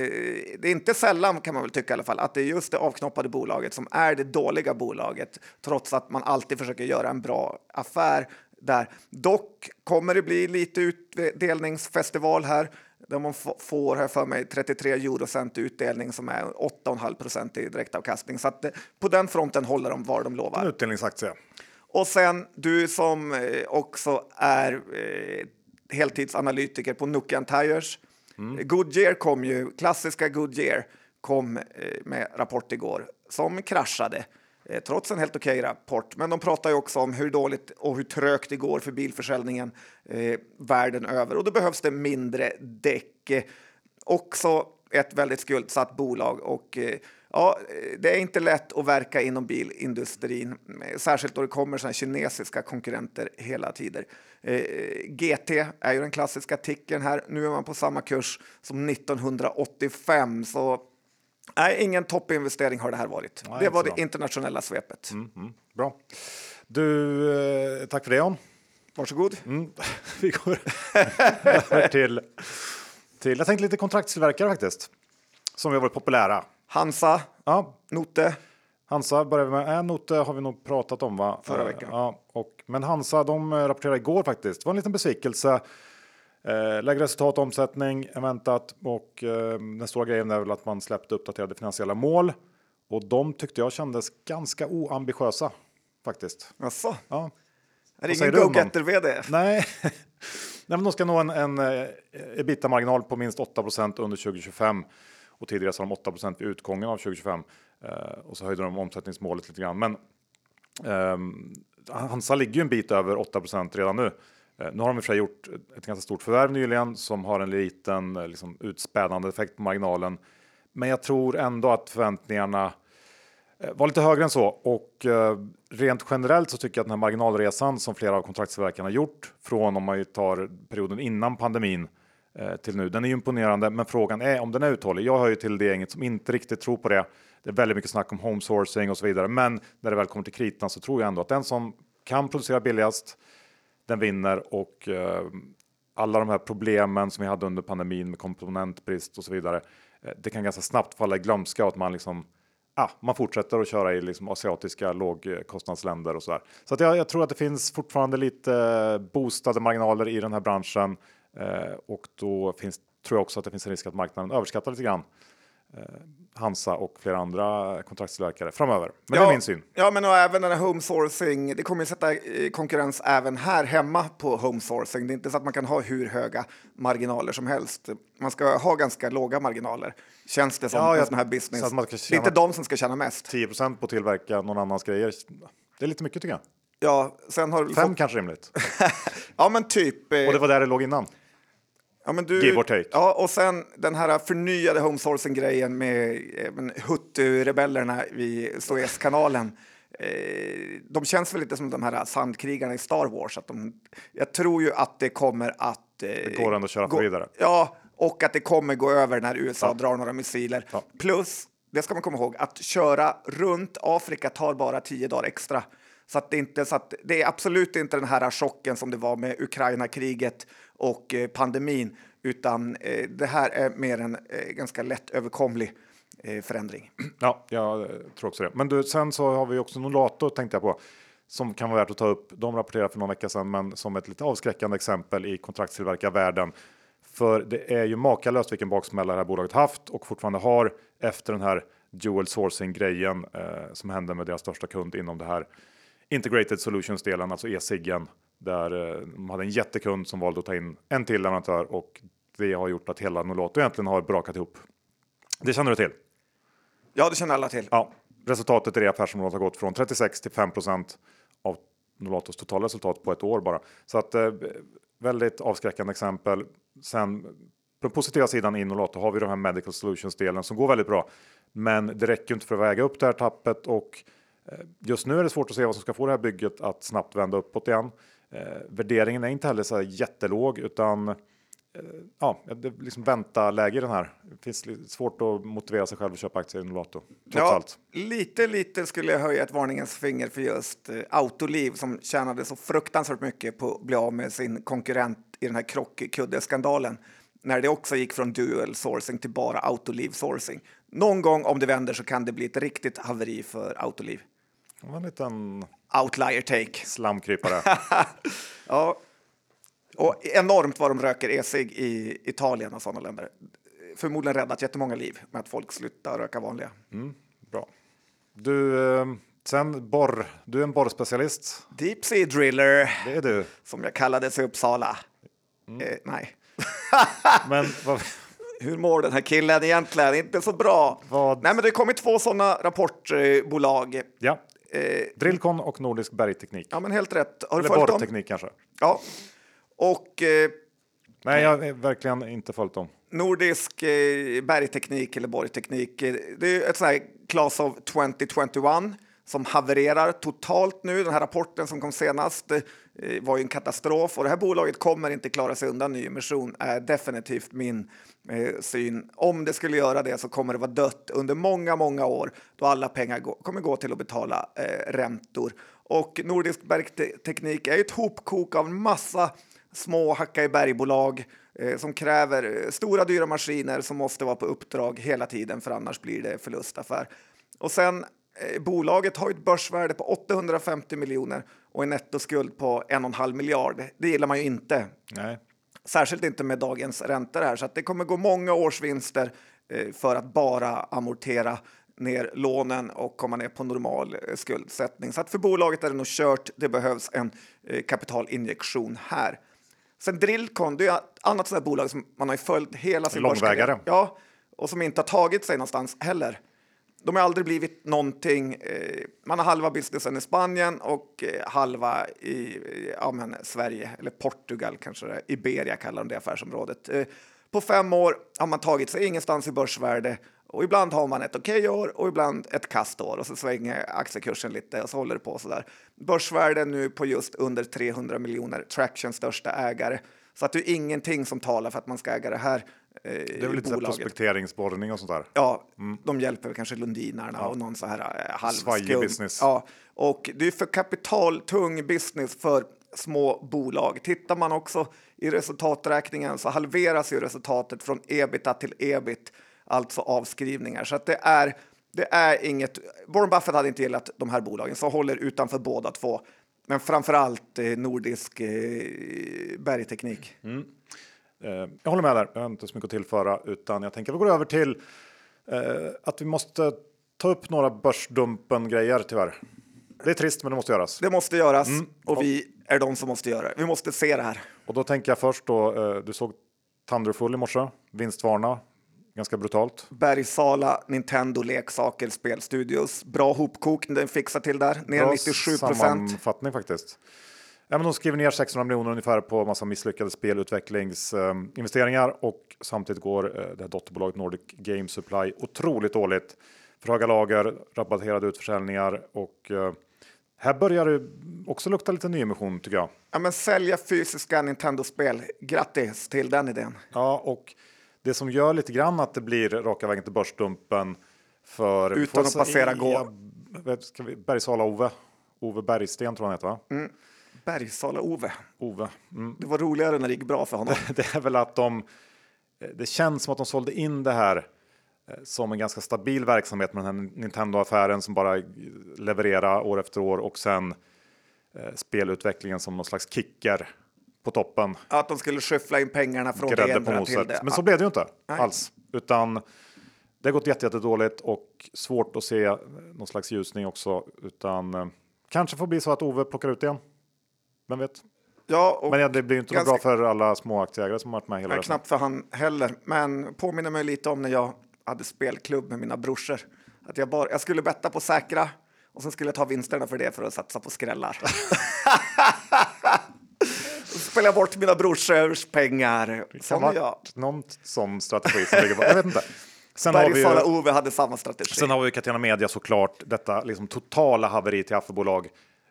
det är inte sällan kan man väl tycka i alla fall, att det är just det avknoppade bolaget som är det dåliga bolaget, trots att man alltid försöker göra en bra affär där. Dock kommer det bli lite utdelningsfestival här där man får, här för mig, 33 eurocent utdelning som är 8,5 procent i direktavkastning. Så att eh, på den fronten håller de vad de lovar. En utdelningsaktie. Och sen du som eh, också är eh, heltidsanalytiker på Nokian Tires. Goodyear kom ju, klassiska Goodyear kom eh, med rapport igår som kraschade. Eh, trots en helt okej rapport. Men de pratar ju också om hur dåligt och hur trögt det går för bilförsäljningen eh, världen över. Och då behövs det mindre däck. Eh, också ett väldigt skuldsatt bolag och eh, ja, eh, det är inte lätt att verka inom bilindustrin, eh, särskilt då det kommer såna kinesiska konkurrenter hela tiden. Eh, GT är ju den klassiska tickern här. Nu är man på samma kurs som 1985, så nej, ingen toppinvestering har det här varit. Nej, det var det bra. internationella svepet. Mm, bra. Du, eh, tack för det John. Varsågod. Mm. [laughs] Vi går över till, till, jag tänkte lite kontraktstillverkare faktiskt. Som har varit populära. Hansa, Ja, Note. Hansa börjar vi med. Äh, Note har vi nog pratat om va? Förra Eh, veckan. Ja, och, men Hansa de eh, rapporterade igår faktiskt. Det var en liten besvikelse. Eh, lägre resultat, omsättning än väntat och eh, den stora grejen är väl att man släppte uppdaterade finansiella mål och de tyckte jag kändes ganska oambitiösa faktiskt. Jaså? Ja. Är det ingen go-getter-vd? Nej, [laughs] Nej men de ska nå en, en eh, ebitda-marginal på minst 8 under 2025 och tidigare sa de 8% vid utgången av 2025 eh, och så höjde de omsättningsmålet lite grann. Men ehm, Hansa ligger ju en bit över 8% redan nu. Eh, nu har de i och för sig gjort ett ganska stort förvärv nyligen som har en liten eh, liksom, utspädande effekt på marginalen. Men jag tror ändå att förväntningarna eh, var lite högre än så och eh, rent generellt så tycker jag att den här marginalresan som flera av kontraktstillverkarna gjort från om man tar perioden innan pandemin eh, till nu. Den är ju imponerande, men frågan är om den är uthållig. Jag hör ju till det gänget som inte riktigt tror på det. Det är väldigt mycket snack om home sourcing och så vidare, men när det väl kommer till kritan så tror jag ändå att den som kan producera billigast, den vinner och eh, alla de här problemen som vi hade under pandemin med komponentbrist och så vidare. eh, Det kan ganska snabbt falla i glömska och att man liksom ah, man fortsätter att köra i liksom asiatiska lågkostnadsländer och så där. Så att jag, jag tror att det finns fortfarande lite eh, boostade marginaler i den här branschen eh, och då finns, tror jag också att det finns en risk att marknaden överskattar lite grann eh, Hansa och flera andra kontraktstillverkare framöver. Men det är min syn. Ja, men och även den här home sourcing. Det kommer ju sätta i konkurrens även här hemma på home sourcing. Det är inte så att man kan ha hur höga marginaler som helst. Man ska ha ganska låga marginaler, känns det som, Ja, ja, sån här business. så Det är inte de som ska tjäna mest. 10% på att tillverka någon annans grejer. Det är lite mycket tycker jag. Ja, sen har du Fem fått, kanske rimligt. [laughs] ja, men typ. eh, Och det var där det låg innan. Ja, men du, Give or take. Ja, och sen den här förnyade homesourcing-grejen med eh, Hutu-rebellerna vid Suezkanalen. Eh, de känns väl lite som de här sandkrigarna i Star Wars. Att de, jag tror ju att det kommer att... Eh, Det går ändå att köra gå- vidare. Ja, och att det kommer gå över när USA drar några missiler. Plus, det ska man komma ihåg, att köra runt Afrika tar bara tio dagar extra. Så att det, inte, så att det är absolut inte den här chocken som det var med Ukraina-kriget och eh, pandemin, utan eh, det här är mer en eh, ganska lätt överkomlig förändring. [clears throat] Ja, jag tror också det. Men du, sen så har vi också Nolato tänkte jag på som kan vara värt att ta upp. De rapporterade för någon vecka sedan, men som ett lite avskräckande exempel i kontraktstillverkarvärlden. För det är ju makalöst vilken baksmälla det här bolaget haft och fortfarande har efter den här dual sourcing grejen eh, som hände med deras största kund inom det här integrated solutions delen, alltså e-ciggen, där eh, de hade en jättekund som valde att ta in en till leverantör och det har gjort att hela Nolato egentligen har brakat ihop. Det känner du till? Ja, det känner alla till. Ja, resultatet i det affärsområdet har gått från 36 till 5% av Nolatos totala resultat på ett år bara. Så att eh, väldigt avskräckande exempel. Sen på den positiva sidan i Nolato har vi de här Medical Solutions delen som går väldigt bra. Men det räcker inte för att väga upp det här tappet och just nu är det svårt att se vad som ska få det här bygget att snabbt vända uppåt igen. Eh, värderingen är inte heller så här jättelåg utan Eh, ja, det är liksom vänta läge i den här. Det finns svårt att motivera sig själv att köpa aktier i Nolato. Ja, allt. Lite, lite skulle jag höja ett varningens finger för just eh, Autoliv som tjänade så fruktansvärt mycket på att bli av med sin konkurrent i den här krockkuddeskandalen. När det också gick från dual sourcing till bara Autoliv sourcing. Någon gång om det vänder så kan det bli ett riktigt haveri för Autoliv. Det var en liten outlier take. Slamkrypare. [laughs] ja, och enormt vad de röker e-cigg i Italien och sådana länder. Förmodligen räddat jättemånga liv med att folk slutar röka vanliga. Mm, bra. Du, eh, sen borr. Du är en borrspecialist. Deep Sea Driller. Det är du. Som jag kallades i Uppsala. Mm. Eh, nej. [laughs] men vad... [laughs] Hur mår den här killen egentligen? Inte så bra. Vad... Nej, men det har kommit två sådana rapportbolag. Ja. Eh, Drillcon och Nordisk Bergteknik. Ja, men helt rätt. Har Eller borrteknik kanske. Ja. Och... Eh, Nej, jag har verkligen inte följt dem. Nordisk eh, bergteknik eller borrteknik. Eh, det är ett sånt här class of 2021 som havererar totalt nu. Den här rapporten som kom senast eh, Eh, var ju en katastrof och det här bolaget kommer inte klara sig undan nyemission är definitivt min eh, syn. Om det skulle göra det så kommer det vara dött under många, många år då alla pengar gå, kommer gå till att betala eh, räntor. Och Nordisk bergteknik är ett hopkok av massa små hacka i bergbolag eh, som kräver eh, stora dyra maskiner som måste vara på uppdrag hela tiden för annars blir det förlustaffär. Och sen eh, bolaget har ett börsvärde på 850 miljoner och en nettoskuld på en och en halv miljard. Det gillar man ju inte. Nej. Särskilt inte med dagens räntor här, så att det kommer gå många årsvinster eh, för att bara amortera ner lånen och komma ner på normal eh, skuldsättning. Så att för bolaget är det nog kört. Det behövs en eh, kapitalinjektion här. Sen Drillcon, det är ett annat sådant bolag som man har följt hela sin Långvägare. Ja, och som inte har tagit sig någonstans heller. De har aldrig blivit någonting. Eh, man har halva businessen i Spanien och eh, halva i eh, ja, men Sverige, eller Portugal kanske det är. Iberia kallar de det affärsområdet. På fem år har man tagit sig ingenstans i börsvärde och ibland har man ett okej okay år och ibland ett kastår och så svänger aktiekursen lite och så håller det på så där. Börsvärde nu på just under 300 miljoner, Traction största ägare. Så att det är ingenting som talar för att man ska äga det här det är väl lite prospekteringsborrning och sånt där? Ja, mm. de hjälper kanske Lundinarna ja. och någon så här eh, halvskum. business. Ja, och det är för kapitaltung business för små bolag. Tittar man också i resultaträkningen så halveras ju resultatet från ebita till ebit alltså avskrivningar. Så att det är det är inget. Warren Buffett hade inte gillat de här bolagen, så håller utanför båda två. Men framför allt eh, nordisk eh, bergteknik. Mm. Eh, jag håller med där. Jag har inte så mycket att tillföra utan jag tänker att vi går över till eh, att vi måste ta upp några börsdumpen grejer tyvärr. Det är trist, men det måste göras. Det måste göras mm. och vi är de som måste göra det. Vi måste se det här. Och då tänker jag först då. Eh, du såg Thunderfull i morse, vinstvarna Ganska brutalt. Bergsala, Nintendo, leksaker, spelstudios. Bra hopkok den fixar till där. Ner Bra 97 procent. sammanfattning faktiskt. Ja, men de skriver ner 600 miljoner ungefär på massa misslyckade spelutvecklingsinvesteringar um, och samtidigt går uh, det här dotterbolaget Nordic Game Supply otroligt dåligt. För höga lager, rabatterade utförsäljningar och uh, här börjar det också lukta lite nyemission tycker jag. Ja, men sälja fysiska Nintendo-spel. Grattis till den idén. Ja, och Det som gör lite grann att det blir raka vägen till börsdumpen för... Utan att se- passera gå. Bergsala-Ove. Ove Bergsten tror han heter va? Bergsala-Ove. Ove. Mm. Det var roligare när det gick bra för honom. [laughs] Det är väl att de... Det känns som att de sålde in det här eh, som en ganska stabil verksamhet med den här Nintendo-affären som bara levererar år efter år och sen eh, spelutvecklingen som någon slags kicker på toppen. Att de skulle skyffla in pengarna från det Grädde på ena till det. Men så blev det ju inte Nej. alls, utan det har gått jätte, jättedåligt och svårt att se någon slags ljusning också, utan eh, kanske får bli så att Ove plockar ut igen. Vem vet? Ja, och Men det blir ju inte ganska- bra för alla små aktieägare som har varit med hela Nej, knappt för han heller, men påminner mig lite om när jag hade spelklubb med mina brorsor. Att jag, bara, jag skulle betta på säkra och sen skulle jag ta vinsterna för det för att satsa på skrällar. [laughs] Spela bort mina brorsors pengar. Kan Sån ha är jag. någon sån strategi som ligger bakom. Jag vet inte. Sen har, vi ju, Ove hade samma strategi. sen har vi Catena Media såklart, detta liksom totala haveri till affärsbolag.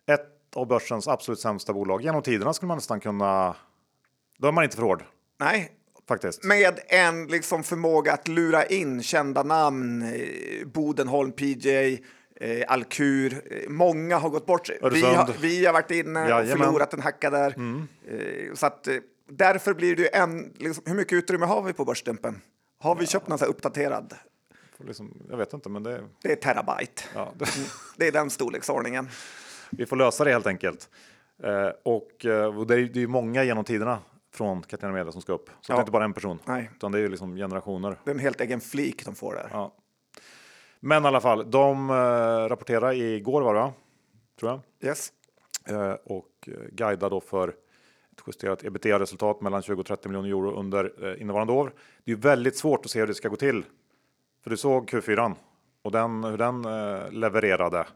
Ett av börsens absolut sämsta bolag. Genom tiderna skulle man nästan kunna... Då är man inte för hård, Nej, faktiskt. med en liksom förmåga att lura in kända namn. eh, Bodenholm, PJ, eh, Alkur. Eh, många har gått bort. Vi Öresund. har, vi har varit inne och Jajamän. förlorat en hacka där. Eh, så att, eh, därför blir det ju en... Liksom, hur mycket utrymme har vi på börsdumpen? Har vi köpt någon så här uppdaterad? Liksom, jag vet inte, men det... Det är terabyte. Ja, det [laughs] Det är den storleksordningen. Vi får lösa det helt enkelt. Eh, och eh, och det är ju det många genom tiderna från Catena Media som ska upp. Så det Ja. är inte bara en person, Nej. utan det är ju liksom generationer. Det är en helt egen flik de får där. Ja. Men i alla fall, de eh, rapporterar igår var det va? Tror jag. Yes. Eh, och eh, guidar då för ett justerat ebitda-resultat mellan 20 och 30 miljoner euro under eh, innevarande år. Det är ju väldigt svårt att se hur det ska gå till. För du såg Q4 och den, hur den eh, levererade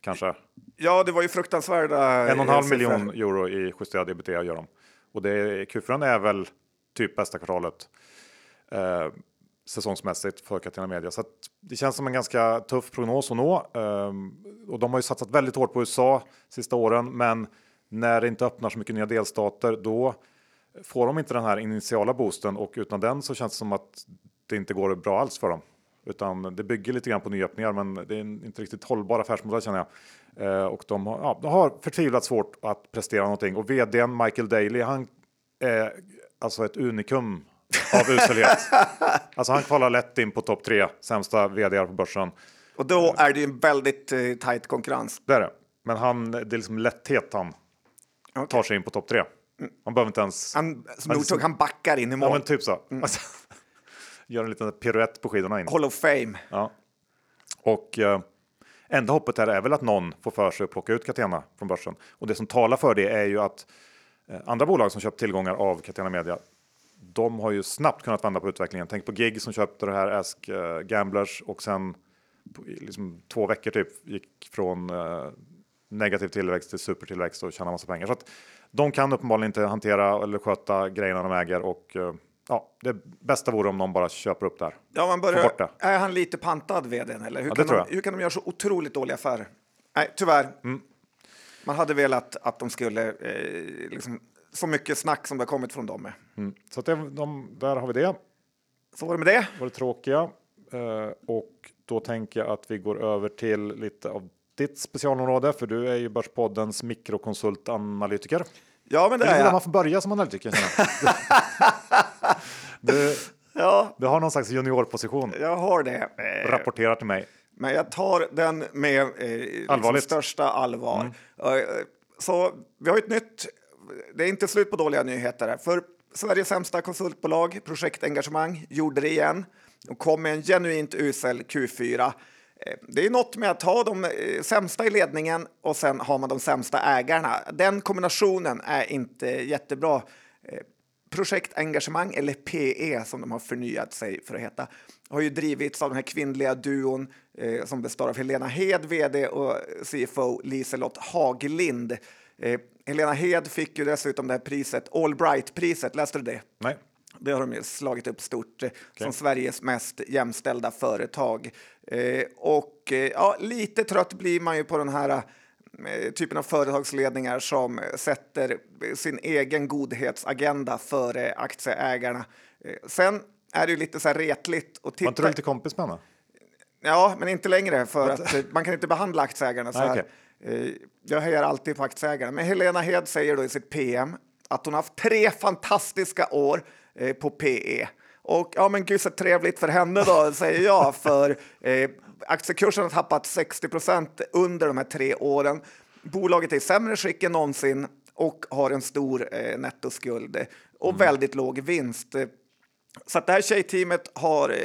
kanske. Ja, det var ju fruktansvärda En och en halv eh, miljon euro i justerad ebitda gör de. Och det, Q4 är väl typ bästa kvartalet eh, säsongsmässigt för Catena Media. Så att det känns som en ganska tuff prognos att nå. Ehm, och de har ju satsat väldigt hårt på USA sista åren, men när det inte öppnar så mycket nya delstater, då får de inte den här initiala boosten och utan den så känns det som att det inte går bra alls för dem. Utan det bygger lite grann på nyöppningar, men det är en inte riktigt hållbar affärsmodell känner jag. Eh, och de har, ja, de har förtvivlat svårt att prestera någonting. Och vdn Michael Daly, han är alltså ett unikum av uselhet. [laughs] alltså han kvalar lätt in på topp tre sämsta vd på börsen. Och då är det ju en väldigt eh, tajt konkurrens. Det är det. Men han, det är liksom lätthet han Okej. tar sig in på topp tre. Han behöver inte ens... Han, Northug, han backar in i ja, mål. men typ så. Alltså, gör en liten piruett på skidorna in. Hall of fame. Ja. Och eh, enda hoppet här är väl att någon får för sig att plocka ut Catena från börsen. Och det som talar för det är ju att eh, andra bolag som köpt tillgångar av Catena Media, de har ju snabbt kunnat vända på utvecklingen. Tänk på Gig som köpte det här Ask eh, Gamblers och sen på, liksom två veckor typ gick från eh, negativ tillväxt till supertillväxt och tjäna massa pengar. Så att de kan uppenbarligen inte hantera eller sköta grejerna de äger och eh, ja, det bästa vore om någon bara köper upp det här. Ja, man börjar, är han lite pantad vdn eller? Hur, Ja, kan de, jag. hur kan de göra så otroligt dåliga affärer? Nej, tyvärr. Mm. Man hade velat att de skulle, eh, liksom, så mycket snack som det har kommit från dem med. Mm. Så det, de, där har vi det. Så var det med det. var det tråkiga. Eh, och då tänker jag att vi går över till lite av ditt specialområde, för du är ju Börspoddens mikrokonsultanalytiker. Ja, men det är där man jag. får börja som analytiker. [laughs] [laughs] du, Ja, du har någon slags juniorposition. jag har det. Eh, Rapportera till mig. Men jag tar den med eh, liksom största allvar. Eh, Så vi har ett nytt, det är inte slut på dåliga nyheter här. För Sveriges sämsta konsultbolag, Projektengagemang, gjorde det igen och kom med en genuint usel Q4. Eh, Det är något med att ha de sämsta i ledningen och sen har man de sämsta ägarna. Den kombinationen är inte jättebra. Projektengagemang, eller PE som de har förnyat sig för att heta, har ju drivits av den här kvinnliga duon eh, som består av Helena Hed, vd, och CFO Liselott Haglind. Eh, Helena Hed fick ju dessutom det här priset, Allbright-priset, läste du det? Nej. Det har de ju slagit upp stort eh, som Sveriges mest jämställda företag. Eh, och eh, ja, lite trött blir man ju på den här typen av företagsledningar som eh, sätter sin egen godhetsagenda före aktieägarna. Eh, sen är det ju lite så här retligt att Var titta. inte du lite kompis med henne? Ja, men inte längre för att eh, man kan inte behandla aktieägarna så Nej, här. Eh, Jag hejar alltid på aktieägarna. Men Helena Hed säger då i sitt PM att hon har haft tre fantastiska år eh, på PE. Och ja, men gud så trevligt för henne då, säger jag, för eh, aktiekursen har tappat 60 procent under de här tre åren. Bolaget är i sämre skick än någonsin och har en stor eh, nettoskuld eh, och väldigt låg vinst. Så att det här tjejteamet har, eh,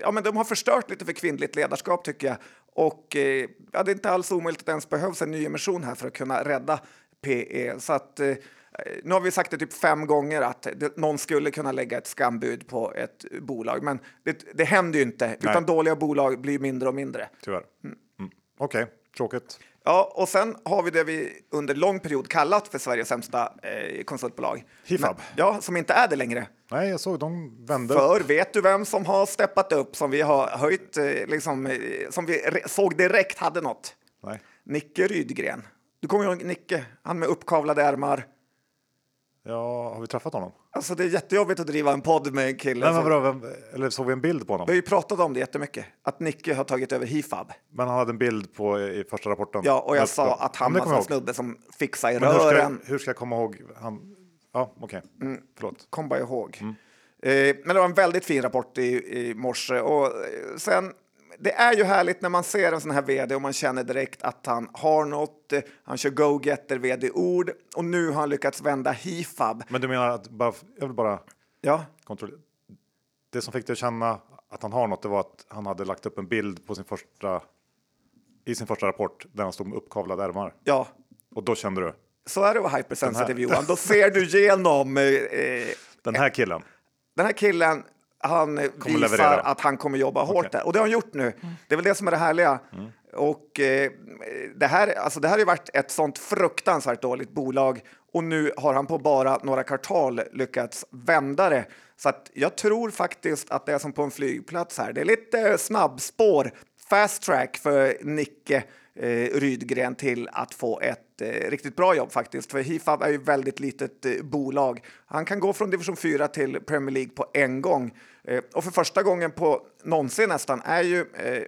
ja, men de har förstört lite för kvinnligt ledarskap tycker jag. Och eh, ja, det är inte alls omöjligt att det ens behövs en nyemission här för att kunna rädda PE. Så att, eh, nu har vi sagt det typ fem gånger att någon skulle kunna lägga ett skambud på ett bolag, men det, det händer ju inte. Utan dåliga bolag blir mindre och mindre. Tyvärr. Mm. Okej, tråkigt. Ja, och sen har vi det vi under lång period kallat för Sveriges sämsta eh, konsultbolag. Hifab. Men- Ja, som inte är det längre. Nej, jag såg de vände. För vet du vem som har steppat upp, som vi har höjt, eh, liksom, eh, som vi såg direkt hade något? Nej. Nicke Rydgren. Du kommer ihåg Nicke? Han med uppkavlade ärmar. Ja, har vi träffat honom? Alltså det är jättejobbigt att driva en podd med en kille. Nej, men vadå, vem, eller såg vi en bild på honom? Vi har ju pratat om det jättemycket, att Nicke har tagit över Hifab. Men han hade en bild på i första rapporten. Ja, och jag Upp- sa att han var en snubbe som fixar i Men hur ska, rören. jag, hur ska jag komma ihåg han? Ja, okej. Mm. Förlåt. Kom bara ihåg. Mm. Eh, men det var en väldigt fin rapport i, i morse. Och eh, sen, det är ju härligt när man ser en sån här vd och man känner direkt att han har något. Han kör go-getter vd-ord och nu har han lyckats vända Hifab. Men du menar att bara, jag vill bara Ja, kontrollera. Det som fick dig att känna att han har något, det var att han hade lagt upp en bild på sin första i sin första rapport där han stod med uppkavlade ärmar. ja. Och då kände du Så är det att vara hypersensitive Johan. Då ser du [laughs] igenom eh, eh, den här killen. den här killen, han Kommer visar leverera. att han kommer jobba hårt där. Och det har han gjort nu. Det är väl det som är det härliga. Och eh, det, här, alltså det här har ju varit ett sånt fruktansvärt dåligt bolag och nu har han på bara några kvartal lyckats vända det. Så att jag tror faktiskt att det är som på en flygplats här. Det är lite snabbspår, fast track för Nicke eh, Rydgren till att få ett eh, riktigt bra jobb faktiskt. För Hifab är ju väldigt litet eh, bolag. Han kan gå från division 4 till Premier League på en gång. Eh, och för första gången på någonsin nästan är ju eh,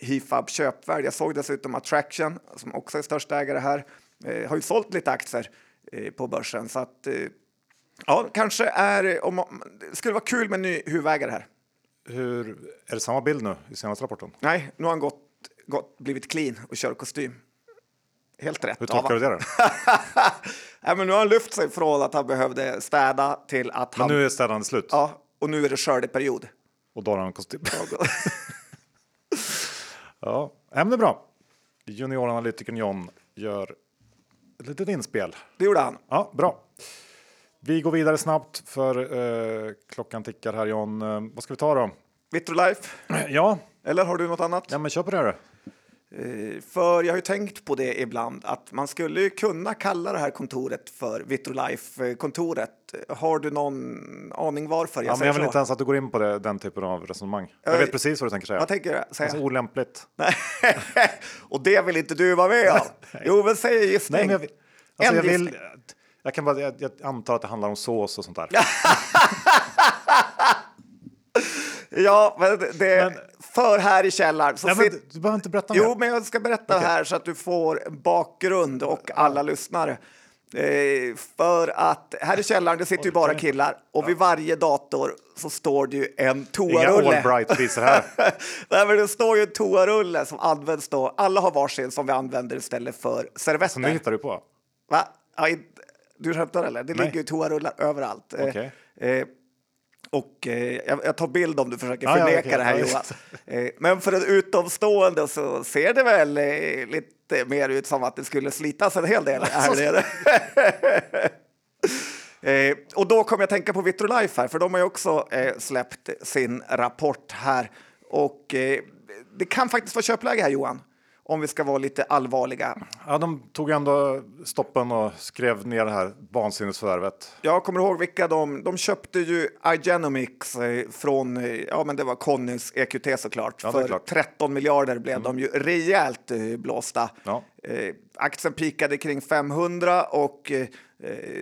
Hifab köpvärd. Jag såg dessutom Attraction, som också är största ägare här, eh, har ju sålt lite aktier eh, på börsen. Så att, ja, kanske är, om, det skulle vara kul med en ny huvudägare här. Hur, är det samma bild nu i senaste rapporten? Nej, nu har han gått, gått, blivit clean och kör kostym. Helt rätt. Hur tolkar du det? då? [laughs] Nej, men nu har han lyft sig från att han behövde städa till att Men han... nu är städande slut Ja, och nu är det skördeperiod. och då har han kostym. Ja, men det är bra. Junioranalytikern John gör ett litet inspel. Det gjorde han. Ja, bra. Vi går vidare snabbt för eh, klockan tickar här John. Eh, vad ska vi ta då? Vitrolife, Ja, eller har du något annat? ja men kör på det då. Eh, För jag har ju tänkt på det ibland att man skulle kunna kalla det här kontoret för Vitrolife-kontoret. Har du någon aning varför jag Ja, men jag vill så? inte ens att du går in på det, den typen av resonemang. Jag Eh, vet precis vad du tänker säga. Vad tänker du säga? Alltså, olämpligt. Nej. [laughs] och det vill inte du vara med om? [laughs] Jo, men säg en gissning. Nej, men jag, vill- alltså, jag, vill, jag, kan bara, jag, jag antar att det handlar om sås och sånt där. [laughs] Ja, men det, det Men- för här i källaren så Nej, sit- du, du behöver inte berätta Jo, mer. men jag ska berätta här så att du får bakgrund och alla lyssnare. Eh, för att här i källaren det sitter ju bara killar och vid varje dator så står det ju en Inga toarulle. Allbright-priser här. [laughs] Nej, men det står ju en toarulle som används då. Alla har varsin som vi använder istället för servetter. Som det hittar du på. Va? Ja, du skämtar eller? Det Nej. ligger ju toarullar överallt. Okej. Eh, och eh, jag, tar bild om du försöker Ja, ja, förneka okej. det här Ja, Johan. Eh, men för en utomstående så ser det väl eh, lite mer ut som att det skulle slitas en hel del här [laughs] nere. [laughs] Eh, och då kommer jag tänka på Vitrolife här, för de har ju också eh, släppt sin rapport här. Och eh, det kan faktiskt vara köpläge här Johan, om vi ska vara lite allvarliga. Ja, de tog ändå stoppen och skrev ner det här vansinnesförvärvet. Jag kommer ihåg vilka de... De köpte ju Igenomics eh, från, eh, ja men det var Connys EQT såklart. Ja, För klart. 13 miljarder blev de ju rejält eh, blåsta. Ja. Eh, aktien pikade kring 500 och eh,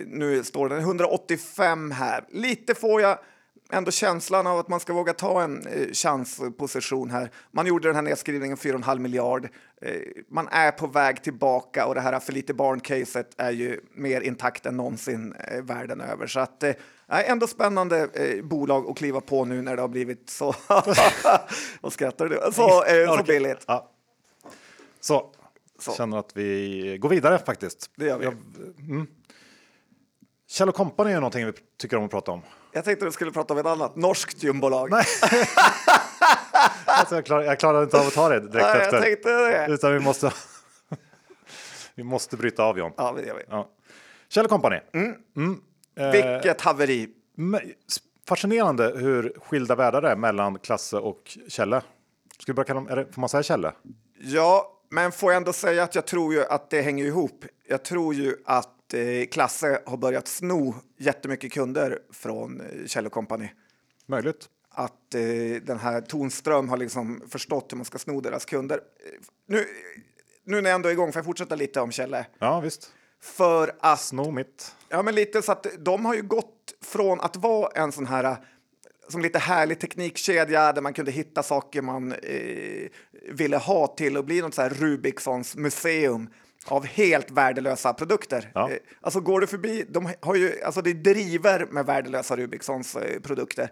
nu står den 185 här. Lite får jag ändå känslan av att man ska våga ta en eh, chansposition här. Man gjorde den här nedskrivningen 4,5 miljard. Eh, man är på väg tillbaka och det här för lite barn-caset är ju mer intakt än någonsin eh, världen över. Så att eh, ändå spännande eh, bolag att kliva på nu när det har blivit så... [laughs] Vad skrattar du? Så, eh, så billigt. Ja. Så, Så. känner att vi går vidare faktiskt. Det gör vi. Jag, mm. Kjell Company är någonting vi tycker om att prata om. Jag tänkte du skulle prata om ett annat norskt gymbolag. Nej. [laughs] Alltså jag, klar, jag klarar inte av att ta det direkt Nej, jag efter. tänkte det. Utan vi måste, [laughs] vi måste bryta av John. Ja, det gör vi. Ja. Kjell Company. Mm. Eh, Vilket haveri. fascinerande hur skilda världar det är mellan Klasse och Kjelle. Ska vi börja kalla dem, det, får man säga Kjelle? Ja, men får jag ändå säga att jag tror ju att det hänger ihop. Jag tror ju att Klasse har börjat sno jättemycket kunder från eh, Kjell Company. Möjligt. Att eh, den här Tonström har liksom förstått hur man ska sno deras kunder. Eh, Nu, nu när jag ändå är igång får jag fortsätta lite om Kjelle. Ja, visst. För att Sno mitt. Ja, men lite så att de har ju gått från att vara en sån här som lite härlig teknikkedja där man kunde hitta saker man eh, ville ha till att bli något så här Rubiksons museum av helt värdelösa produkter. Ja. Eh, alltså går du förbi, de har ju, alltså det driver med värdelösa Rubiksons eh, produkter.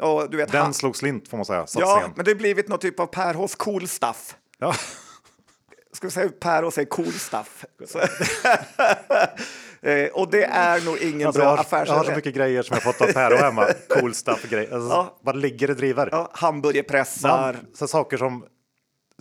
Och du vet, Den han- slog slint får man säga. Ja, Satsningen. men det har blivit någon typ av Perhos cool stuff. Ja. Ska vi säga Perhos säger cool stuff? [laughs] [laughs] Eh, och det är nog ingen Alltså, bra jag, har, affärsidé. jag har så mycket grejer som jag fått av Per och hemma. Cool stuff grejer. Alltså, Ja. Vad ligger det driver? Ja, hamburgerpressar. Ja, så saker som,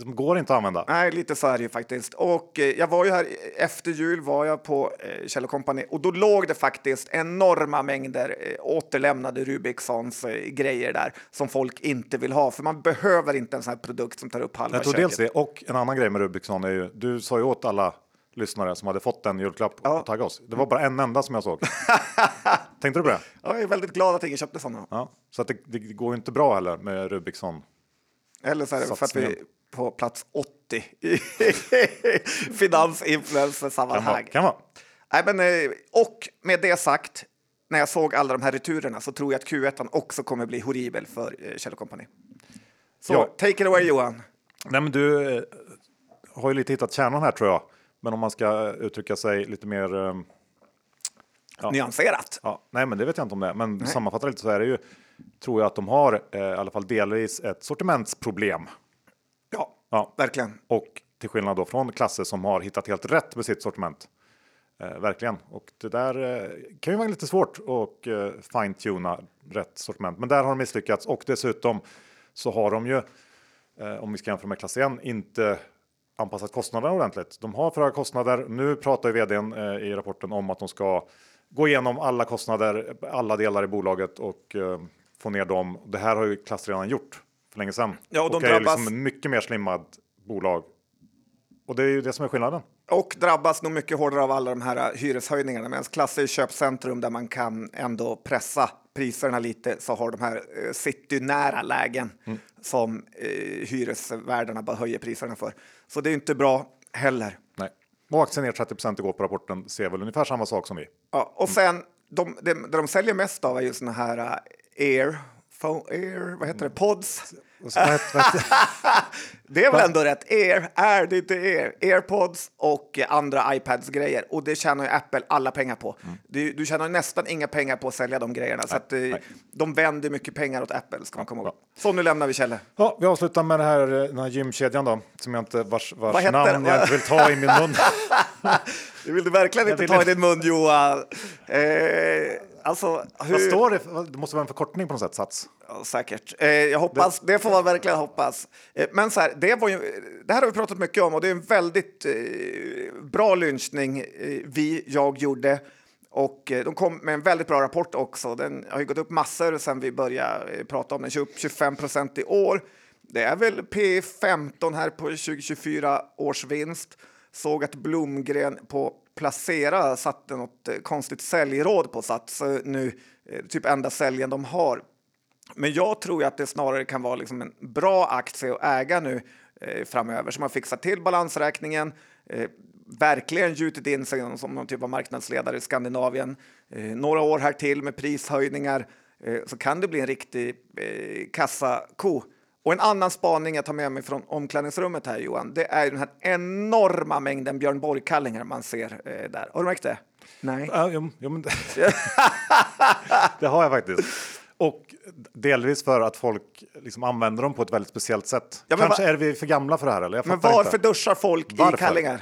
som går inte att använda. Nej, lite så är det ju faktiskt. Och eh, jag var ju här efter jul var jag på eh, Kjell Company och då låg det faktiskt enorma mängder eh, återlämnade Rubicssons eh, grejer där som folk inte vill ha. För man behöver inte en sån här produkt som tar upp halva Jag tror köket. dels det och en annan grej med Rubiksson är ju, du sa ju åt alla lyssnare som hade fått en julklapp Ja. att tagga oss. Det var bara en enda som jag såg. [laughs] Tänkte du på det? Ja, Jag är väldigt glad att ingen köpte sådana. Ja. Så att det, det går ju inte bra heller med Rubiksson. Eller så är det för att vi på plats 80 i [laughs] finansinfluencersammanhang. Kan vara. Nej, men, eh, och med det sagt, när jag såg alla de här returerna så tror jag att Q1 också kommer bli horribel för eh, Kjell Company. Så Ja. take it away Johan. Nej, men du eh, har ju lite hittat kärnan här tror jag. Men om man ska uttrycka sig lite mer eh, Ja. Nyanserat. Ja, nej, men det vet jag inte om det är. Men sammanfattat lite så är det ju, tror jag att de har eh, i alla fall delvis ett sortimentsproblem. Ja, verkligen. Och till skillnad då från klasser som har hittat helt rätt med sitt sortiment. Eh, verkligen. Och det där eh, kan ju vara lite svårt att eh, fine-tuna rätt sortiment. Men där har de misslyckats och dessutom så har de ju, eh, om vi ska jämföra med klass 1, inte anpassat kostnaderna ordentligt. De har för höga kostnader. Nu pratar ju vdn eh, i rapporten om att de ska gå igenom alla kostnader, alla delar i bolaget och eh, få ner dem. Det här har ju klass redan gjort för länge sedan. Ja, och de är drabbas- liksom mycket mer slimmad bolag. Och det är ju det som är skillnaden. Och drabbas nog mycket hårdare av alla de här eh, hyreshöjningarna. Medan Klasse är köpcentrum där man kan ändå pressa priserna lite så har de här eh, citynära lägen Mm. som eh, hyresvärdarna bara höjer priserna för. Så det är inte bra heller. Nej. Och aktien ner 30% igår på rapporten ser väl ungefär samma sak som vi. Ja, och sen, de, det, det de säljer mest av är ju såna här uh, air, phone, air, vad heter det, pods. [laughs] Det är väl ändå rätt? Air, är det inte air? Airpods och andra iPads-grejer. Och det tjänar ju Apple alla pengar på. Du, du tjänar nästan inga pengar på att sälja de grejerna. så att, eh, nej. de vänder mycket pengar åt Apple, ska man komma ihåg. Så, nu lämnar vi Kjelle. Ja, vi avslutar med det här, eh, den här gymkedjan då, som jag inte, vars, vars namn den? jag inte vill ta i min mun. [laughs] Det vill du verkligen inte ta i din mun, Johan. Eh, alltså, hur... Vad står det? Det måste vara en förkortning på något sätt, Sats. Ja, säkert. Eh, jag hoppas, det... får man verkligen hoppas. Eh, men så här, det, var ju, det här har vi pratat mycket om och det är en väldigt eh, bra lynchning eh, vi, jag gjorde. Och eh, de kom med en väldigt bra rapport också. Den har ju gått upp massor sedan vi började eh, prata om den. 20 upp 25 procent i år. Det är väl P15 här på 2024 års vinst. Såg att Blomgren på Placera satte något eh, konstigt säljråd på Sats eh, nu. Eh, typ enda säljen de har. Men jag tror ju att det snarare kan vara liksom en bra aktie att äga nu eh, framöver. Så man fixar till balansräkningen, eh, verkligen gjutit in sig som någon typ av marknadsledare i Skandinavien. Eh, några år här till med prishöjningar. eh, så kan det bli en riktig eh, kassako. Och en annan spaning jag tar med mig från omklädningsrummet här Johan, det är den här enorma mängden Björn Borg-kallingar man ser eh, där. Har du märkt det? Nej. Ja, jo, jo, men det, [laughs] det har jag faktiskt. Och delvis för att folk liksom använder dem på ett väldigt speciellt sätt. Ja, Kanske va- är vi för gamla för det här eller? Jag Men varför inte. duschar folk Varför? i kallingar?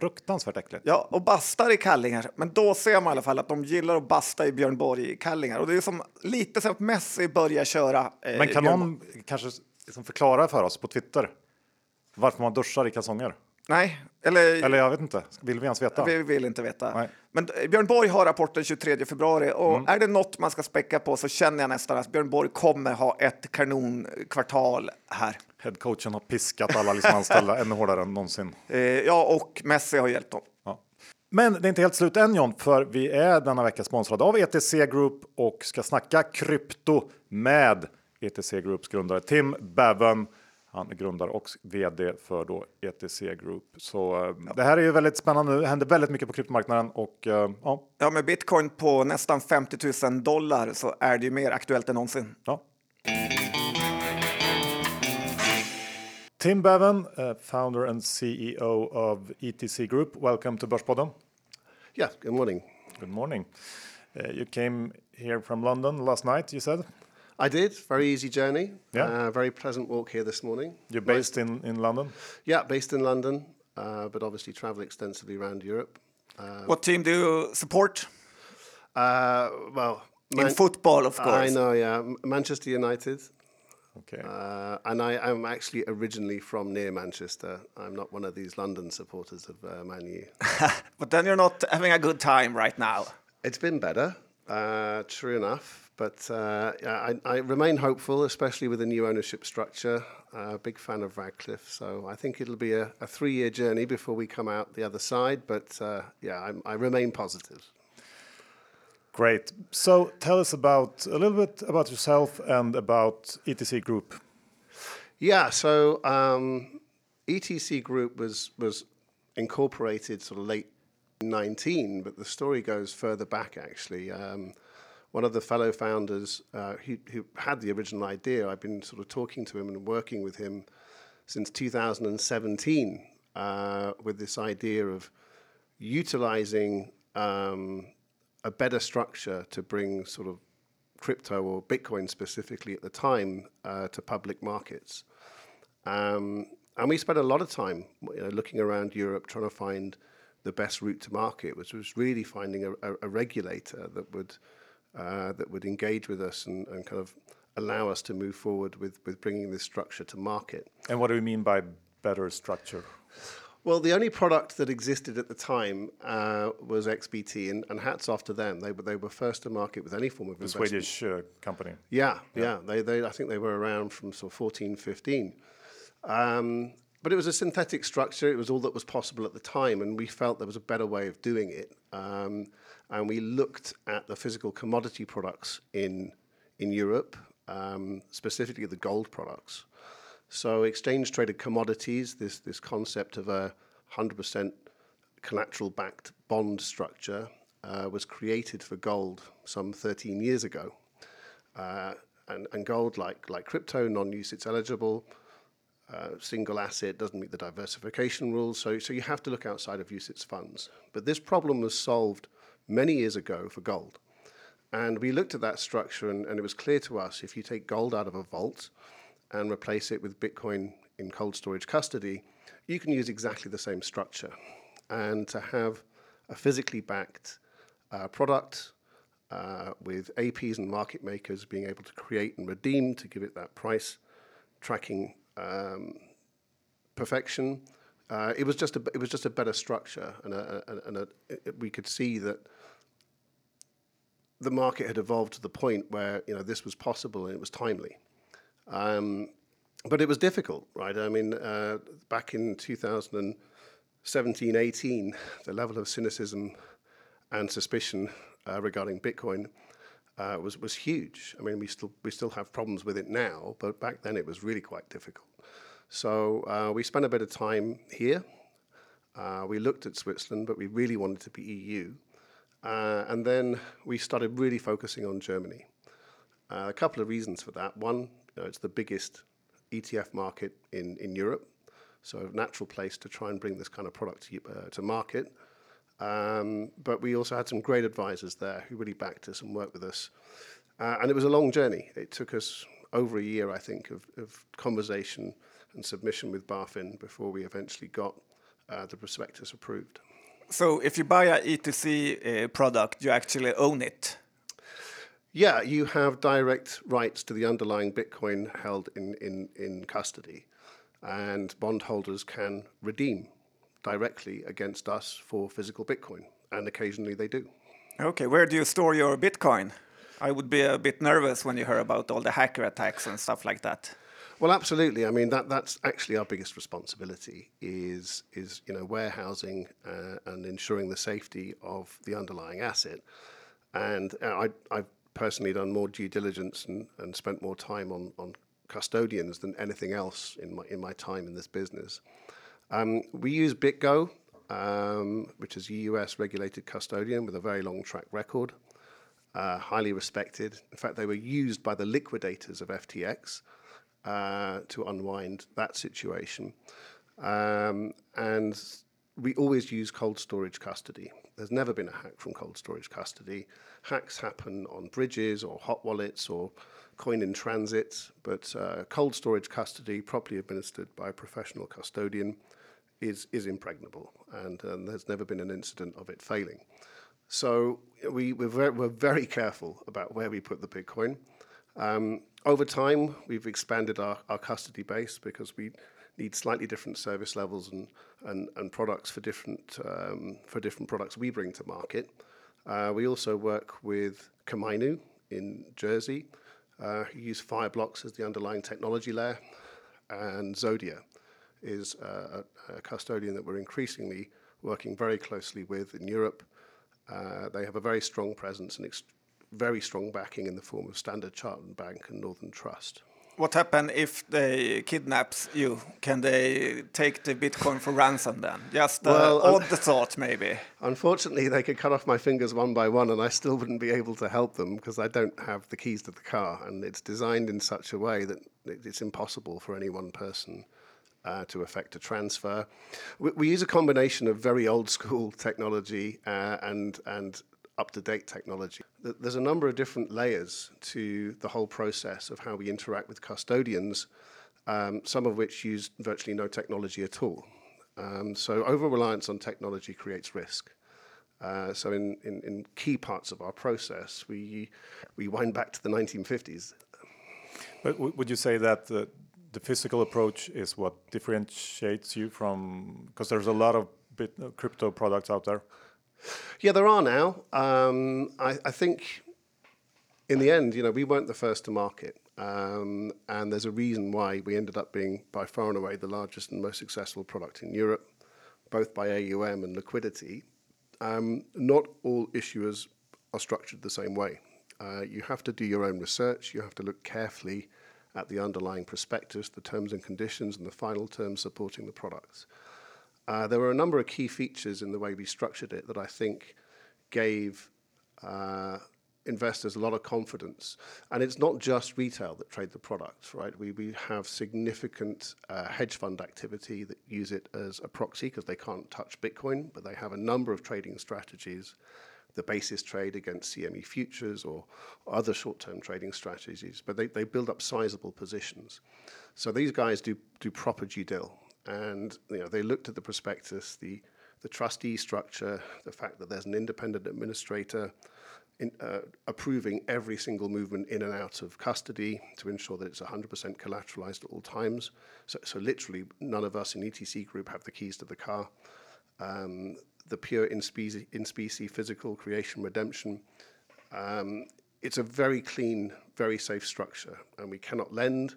Fruktansvärt äckligt. Ja, och bastar i kallingar. Men då ser man i alla fall att de gillar att basta i Björn Borg-kallingar. Och det är som lite som att Messi börjar köra. Eh, Men kan någon kanske liksom förklara för oss på Twitter varför man duschar i kalsonger? Nej, eller, Eller jag vet inte. Vill vi ens veta? vi vill inte veta. Nej. Men eh, Björn Borg har rapporten 23 februari och är det något man ska späcka på så känner jag nästan att Björn Borg kommer ha ett kanonkvartal här. Headcoachen har piskat alla liksom anställda [laughs] ännu hårdare än någonsin. Eh, ja, och Messi har hjälpt dem. Ja. Men det är inte helt slut än John, för vi är denna vecka sponsrade av ETC Group och ska snacka krypto med ETC Groups grundare Tim Bevan. Han är grundare och vd för då ETC Group. Så eh, det här är ju väldigt spännande nu. Det händer väldigt mycket på kryptomarknaden och eh, ja, Ja, med bitcoin på nästan 50 000 dollar så är det ju mer aktuellt än någonsin. ja. Tim Bevan, uh, founder and CEO of ETC Group. Welcome to Börspodden. Yeah, good morning. Good morning. Uh, you came here from London last night, you said? I did. Very easy journey. Yeah. Uh, very pleasant walk here this morning. You're based in, in London? Yeah, based in London, uh, but obviously travel extensively around Europe. What team do you support? Uh, well, In football, of course. I know, yeah. Manchester United. Okay. Uh, and I am actually originally from near Manchester. I'm not one of these London supporters of uh, Man U. [laughs] But then you're not having a good time right now. It's been better, uh, true enough. But uh, I, I remain hopeful, especially with the new ownership structure. Uh, big fan of Radcliffe, so I think it'll be a, a three-year journey before we come out the other side. But uh, yeah, I'm, I remain positive. Great. So tell us about a little bit about yourself and about ETC Group. Yeah, so um, ETC Group was was incorporated sort of late 19, but the story goes further back actually. Um, one of the fellow founders uh, who, who had the original idea, I've been sort of talking to him and working with him since 2017 uh, with this idea of utilizing um, a better structure to bring sort of crypto or Bitcoin specifically at the time uh, to public markets. Um, and we spent a lot of time you know, looking around Europe trying to find the best route to market, which was really finding a, a, a regulator that would uh, that would engage with us and, and kind of allow us to move forward with, with bringing this structure to market. And what do we mean by better structure? Well, the only product that existed at the time uh, was XBT, and, and hats off to them. They were they were first to market with any form of The investment. Swedish uh, company. Yeah, yeah. They, they, I think they were around from sort of 14, 15. Um, but it was a synthetic structure. It was all that was possible at the time, and we felt there was a better way of doing it. Um, and we looked at the physical commodity products in in Europe, um, specifically the gold products. So exchange traded commodities, this this concept of a 100% collateral backed bond structure uh, was created for gold some 13 years ago. Uh, and, and gold, like, like crypto, non UCITS eligible, uh, single asset, doesn't meet the diversification rules. So, so you have to look outside of UCITS funds. But this problem was solved many years ago for gold. And we looked at that structure, and, and it was clear to us if you take gold out of a vault and replace it with Bitcoin in cold storage custody, you can use exactly the same structure. And to have a physically backed uh, product uh, with APs and market makers being able to create and redeem to give it that price tracking um, perfection. Uh, it was just a it was just a better structure, and, a, a, and a, it, we could see that the market had evolved to the point where you know this was possible and it was timely. Um, but it was difficult, right? I mean, uh, back in 2017, 18, the level of cynicism and suspicion uh, regarding Bitcoin uh, was was huge. I mean, we still we still have problems with it now, but back then it was really quite difficult. So uh, we spent a bit of time here. Uh, we looked at Switzerland, but we really wanted to be EU. Uh, and then we started really focusing on Germany. Uh, a couple of reasons for that. One, you know, it's the biggest ETF market in, in Europe, so a natural place to try and bring this kind of product to, uh, to market. Um, but we also had some great advisors there who really backed us and worked with us. Uh, and it was a long journey. It took us over a year, I think, of, of conversation and submission with BaFin before we eventually got uh, the prospectus approved. So if you buy a ETC uh, product, you actually own it. Yeah, you have direct rights to the underlying Bitcoin held in, in, in custody, and bondholders can redeem directly against us for physical Bitcoin, and occasionally they do. Okay, where do you store your Bitcoin? I would be a bit nervous when you hear about all the hacker attacks and stuff like that. Well, absolutely. I mean, that, that's actually our biggest responsibility is, is you know, warehousing uh, and ensuring the safety of the underlying asset. And uh, I, I've personally done more due diligence and, and spent more time on, on custodians than anything else in my, in my time in this business. Um, we use BitGo, um, which is a US regulated custodian with a very long track record, uh, highly respected. In fact, they were used by the liquidators of FTX uh, to unwind that situation. Um, and we always use cold storage custody. There's never been a hack from cold storage custody. Hacks happen on bridges or hot wallets or coin in transit, but uh, cold storage custody, properly administered by a professional custodian, is, is impregnable, and um, there's never been an incident of it failing. So we, we're, very, we're very careful about where we put the Bitcoin. Um, over time, we've expanded our, our custody base because we need slightly different service levels and, and, and products for different, um, for different products we bring to market. Uh, we also work with Komainu in Jersey, uh, who use Fireblocks as the underlying technology layer, and Zodia is a, a custodian that we're increasingly working very closely with in Europe. Uh, they have a very strong presence and very strong backing in the form of Standard Chartered Bank and Northern Trust. What happens if they kidnaps you? Can they take the Bitcoin for ransom then? Just uh, well, odd thought, maybe. Unfortunately, they could cut off my fingers one by one, and I still wouldn't be able to help them because I don't have the keys to the car, and it's designed in such a way that it's impossible for any one person uh, to effect a transfer. We, we, use a combination of very old school technology uh, and and up to date technology. There's a number of different layers to the whole process of how we interact with custodians, um, some of which use virtually no technology at all. Um, so over reliance on technology creates risk. Uh, so in, in, in, key parts of our process, we we wind back to the 1950s. But would you say that uh, the physical approach is what differentiates you from because there's a lot of bit, uh, crypto products out there. Yeah, there are now. Um, I, I, think in the end, you know, we weren't the first to market, um, and there's a reason why we ended up being by far and away the largest and most successful product in Europe, both by AUM and liquidity. Um, not all issuers are structured the same way. Uh, you have to do your own research. You have to look carefully at the underlying prospectus, the terms and conditions, and the final terms supporting the products. Uh, there were a number of key features in the way we structured it that I think gave uh, investors a lot of confidence. And it's not just retail that trade the products, right? We, we have significant uh, hedge fund activity that use it as a proxy because they can't touch Bitcoin, but they have a number of trading strategies the basis trade against CME futures or, other short-term trading strategies, but they, they build up sizable positions. So these guys do, do proper due dil, and you know, they looked at the prospectus, the, the trustee structure, the fact that there's an independent administrator in, uh, approving every single movement in and out of custody to ensure that it's 100% collateralized at all times. So, so literally, none of us in ETC Group have the keys to the car. Um, the pure in specie, in specie physical creation redemption. Um, it's a very clean, very safe structure, and we cannot lend.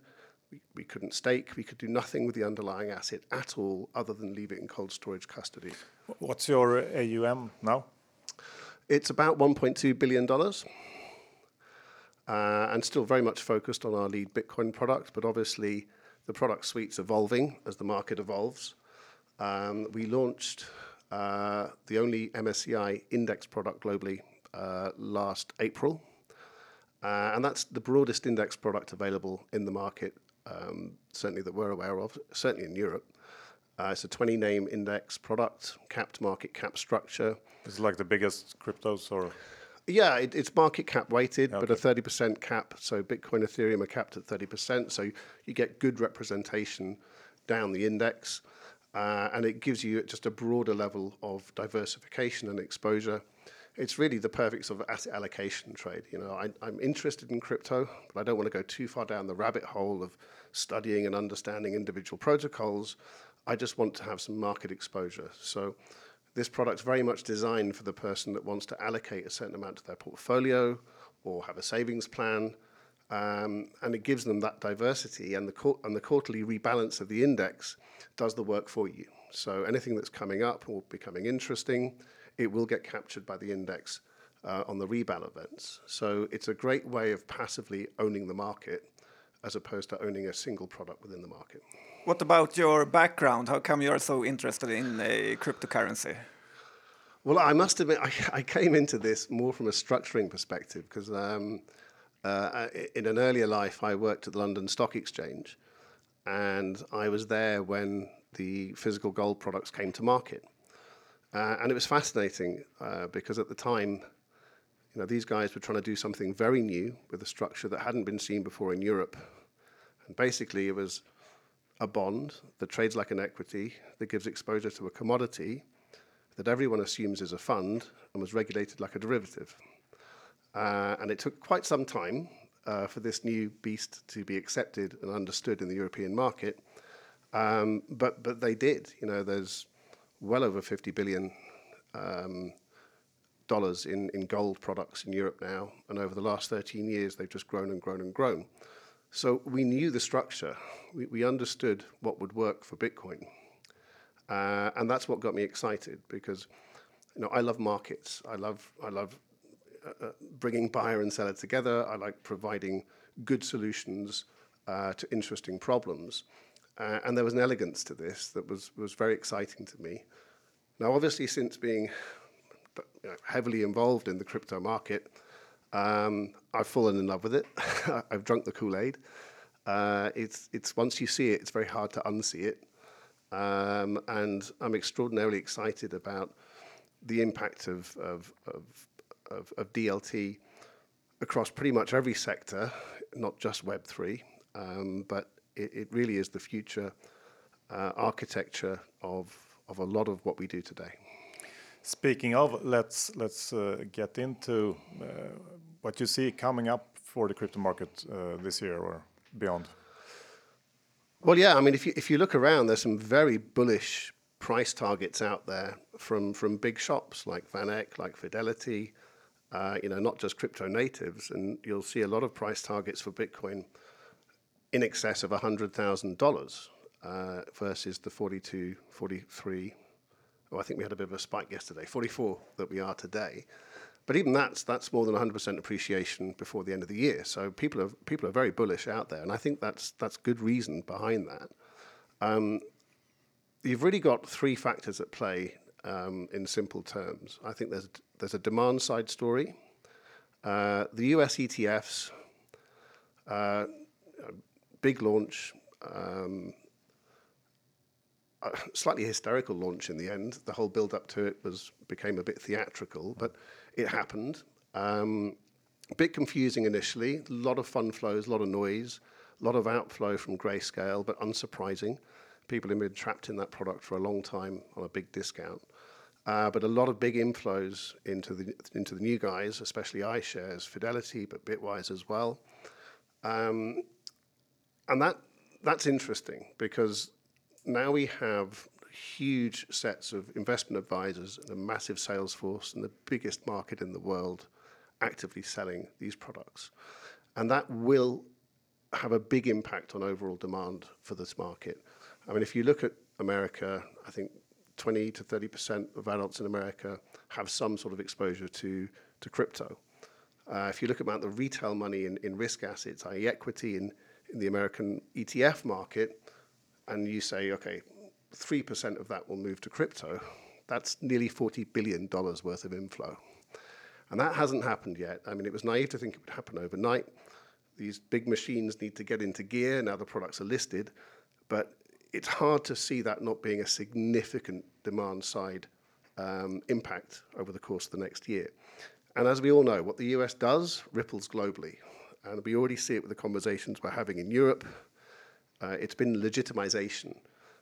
We, we couldn't stake. We could do nothing with the underlying asset at all, other than leave it in cold storage custody. What's your AUM now? It's about 1.2 billion dollars. Uh, and still very much focused on our lead Bitcoin product, but obviously the product suite's evolving as the market evolves. Um, we launched uh, the only MSCI index product globally uh, last April. Uh, and that's the broadest index product available in the market, um, certainly that we're aware of, certainly in Europe. Uh, it's a 20 name index product, capped market cap structure. It's like the biggest cryptos or Yeah, it, it's market cap weighted, but a 30% cap. So Bitcoin, Ethereum are capped at 30%. So you get good representation down the index. Uh, and it gives you just a broader level of diversification and exposure. It's really the perfect sort of asset allocation trade. You know, I, I'm interested in crypto, but I don't want to go too far down the rabbit hole of studying and understanding individual protocols. I just want to have some market exposure. So this product's very much designed for the person that wants to allocate a certain amount to their portfolio or have a savings plan. Um, and it gives them that diversity, and the, and the quarterly rebalance of the index does the work for you. So anything that's coming up or becoming interesting, it will get captured by the index uh, on the rebal events. So it's a great way of passively owning the market as opposed to owning a single product within the market. What about your background? How come you're so interested in uh, cryptocurrency? Well, I must admit, I, [laughs] I came into this more from a structuring perspective because um, uh, in an earlier life, I worked at the London Stock Exchange, and I was there when the physical gold products came to market. Uh, and it was fascinating uh, because at the time, you know, these guys were trying to do something very new with a structure that hadn't been seen before in Europe. And basically, it was a bond that trades like an equity, that gives exposure to a commodity that everyone assumes is a fund and was regulated like a derivative. Uh, and it took quite some time uh, for this new beast to be accepted and understood in the European market. Um, but but they did. You know, there's well over 50 billion um, dollars in, in gold products in Europe now, and over the last 13 years, they've just grown and grown and grown. So we knew the structure. We, we understood what would work for Bitcoin, uh, and that's what got me excited because, you know, I love markets. I love I love uh, uh, bringing buyer and seller together. I like providing good solutions uh, to interesting problems. Uh, and there was an elegance to this that was, was very exciting to me. Now, obviously, since being you know, heavily involved in the crypto market, um, I've fallen in love with it. [laughs] I've drunk the Kool Aid. Uh, it's, it's once you see it, it's very hard to unsee it. Um, and I'm extraordinarily excited about the impact of, of, of, of, of DLT across pretty much every sector, not just Web3, um, but it, it, really is the future uh, architecture of, of a lot of what we do today. Speaking of, let's let's uh, get into uh, what you see coming up for the crypto market uh, this year or beyond. Well, yeah, I mean, if you if you look around, there's some very bullish price targets out there from from big shops like VanEck, like Fidelity, you know, not just crypto natives, and you'll see a lot of price targets for Bitcoin in excess of $100,000 uh, versus the 42, 43, oh, I think we had a bit of a spike yesterday, 44 that we are today. But even that's that's more than 100% appreciation before the end of the year. So people are people are very bullish out there, and I think that's that's good reason behind that. Um, you've really got three factors at play um, in simple terms. I think there's there's a demand side story. Uh, the US ETFs, uh, big launch, um, slightly hysterical launch in the end. The whole build up to it was became a bit theatrical, but it happened. Um, a bit confusing initially, a lot of fun flows, a lot of noise, a lot of outflow from Grayscale, but unsurprising. People have been trapped in that product for a long time on a big discount. Uh, but a lot of big inflows into the into the new guys, especially iShares, Fidelity, but Bitwise as well. Um, and that that's interesting because now we have huge sets of investment advisors and a massive sales force and the biggest market in the world actively selling these products. And that will have a big impact on overall demand for this market. I mean, if you look at America, I think 20 to 30% of adults in America have some sort of exposure to, to crypto. Uh, if you look at the retail money in, in risk assets, i.e., equity in, in the American ETF market, and you say, okay, 3% of that will move to crypto, that's nearly $40 billion worth of inflow. And that hasn't happened yet. I mean, it was naive to think it would happen overnight. These big machines need to get into gear. Now the products are listed. But it's hard to see that not being a significant demand side um, impact over the course of the next year. And as we all know, what the US does ripples globally. And we already see it with the conversations we're having in Europe. Uh, it's been legitimization.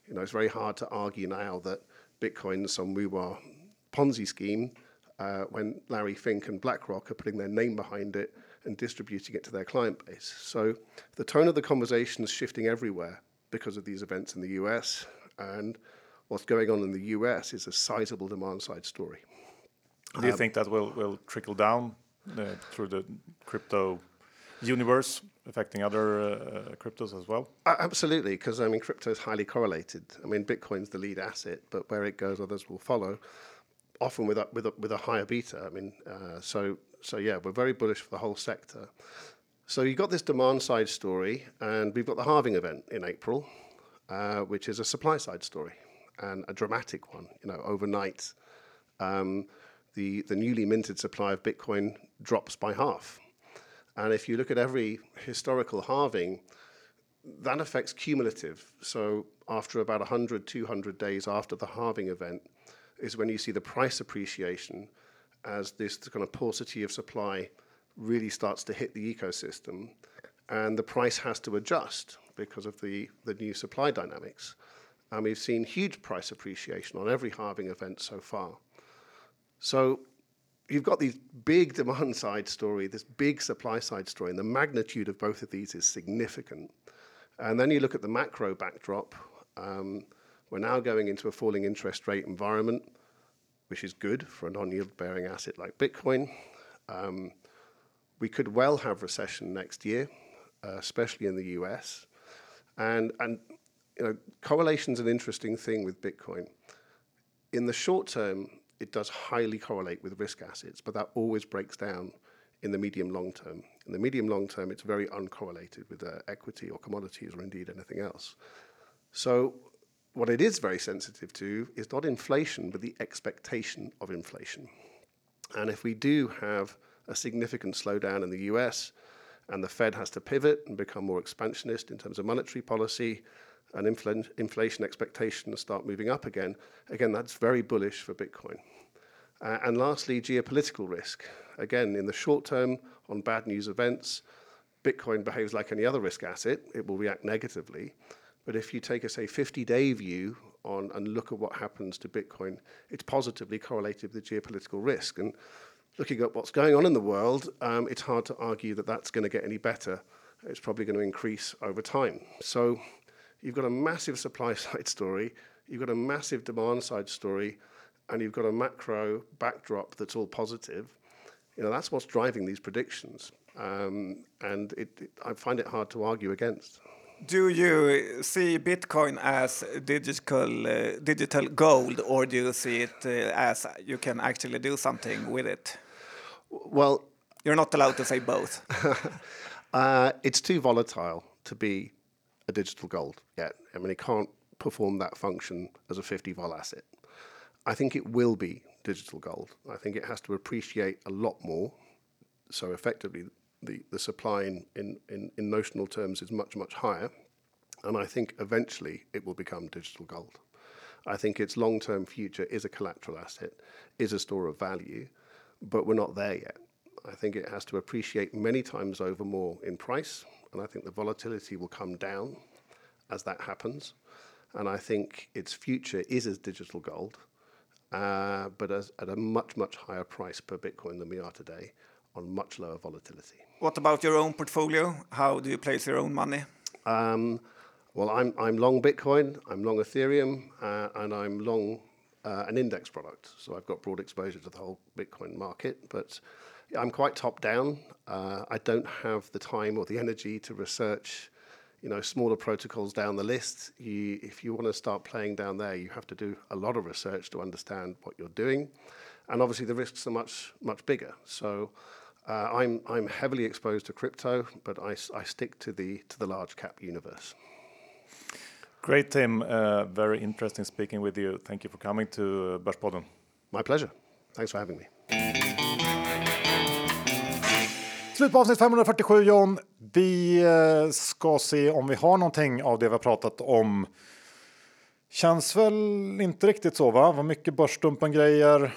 You know, it's very hard to argue now that Bitcoin is some WuWa Ponzi scheme uh, when Larry Fink and BlackRock are putting their name behind it and distributing it to their client base. So the tone of the conversation is shifting everywhere because of these events in the US. And what's going on in the US is a sizable demand side story. Do you um, think that will, will trickle down uh, through the crypto universe, affecting other uh, cryptos as well? absolutely, because I mean, crypto is highly correlated. I mean, Bitcoin's the lead asset, but where it goes, others will follow. Often with a, with a, with a higher beta. I mean, uh, so so yeah, we're very bullish for the whole sector. So you've got this demand side story, and we've got the halving event in April, uh, which is a supply side story and a dramatic one. You know, overnight, um, the the newly minted supply of Bitcoin drops by half, and if you look at every historical halving, that affects cumulative. So after about 100, 200 days after the halving event, is when you see the price appreciation as this kind of paucity of supply really starts to hit the ecosystem, and the price has to adjust because of the, the new supply dynamics. And we've seen huge price appreciation on every halving event so far. So you've got these big demand side story, this big supply side story, and the magnitude of both of these is significant. And then you look at the macro backdrop. Um, we're now going into a falling interest rate environment, which is good for a non-yield bearing asset like Bitcoin. Um, we could well have recession next year, uh, especially in the US. And, and you know, correlation is an interesting thing with Bitcoin. In the short term, it does highly correlate with risk assets, but that always breaks down in the medium long term. In the medium long term, it's very uncorrelated with uh, equity or commodities or indeed anything else. So, what it is very sensitive to is not inflation, but the expectation of inflation. And if we do have a significant slowdown in the US, and the Fed has to pivot and become more expansionist in terms of monetary policy, and infl- inflation expectations start moving up again, again, that's very bullish for Bitcoin. Uh, and lastly, geopolitical risk. Again, in the short term, on bad news events, Bitcoin behaves like any other risk asset, it will react negatively. But if you take a, say, 50 day view on and look at what happens to Bitcoin, it's positively correlated with geopolitical risk. And looking at what's going on in the world, um, it's hard to argue that that's going to get any better. It's probably going to increase over time. So you've got a massive supply [laughs] side story, you've got a massive demand side story, and you've got a macro backdrop that's all positive. You know, that's what's driving these predictions. Um, and it, it, I find it hard to argue against. Do you see Bitcoin as digital uh, digital gold, or do you see it uh, as you can actually do something with it? Well, you're not allowed to say both. [laughs] uh, it's too volatile to be a digital gold yet. I mean, it can't perform that function as a 50 vol asset. I think it will be digital gold. I think it has to appreciate a lot more. So effectively, the, the supply in, in, in, in notional terms is much, much higher. And I think eventually it will become digital gold. I think its long term future is a collateral asset, is a store of value, but we're not there yet. I think it has to appreciate many times over more in price, and I think the volatility will come down as that happens. And I think its future is as digital gold, uh, but as, at a much, much higher price per Bitcoin than we are today on much lower volatility. What about your own portfolio? How do you place your own money? Um, well, I'm, I'm long Bitcoin, I'm long Ethereum, uh, and I'm long uh, an index product. So I've got broad exposure to the whole Bitcoin market, but I'm quite top down. Uh, I don't have the time or the energy to research, you know, smaller protocols down the list. You, if you want to start playing down there, you have to do a lot of research to understand what you're doing, and obviously the risks are much much bigger. So. Uh, I'm I'm heavily exposed to crypto, but I, I stick to the to the large cap universe. Great, Tim. Uh, very interesting speaking with you. Thank you for coming to uh, Börspodden. My pleasure. Thanks for having me. Slut på avsnitt 547 John. Vi eh, ska se om vi har någonting av det vi har pratat om. Känns väl inte riktigt så va? Var mycket börsdumpen grejer.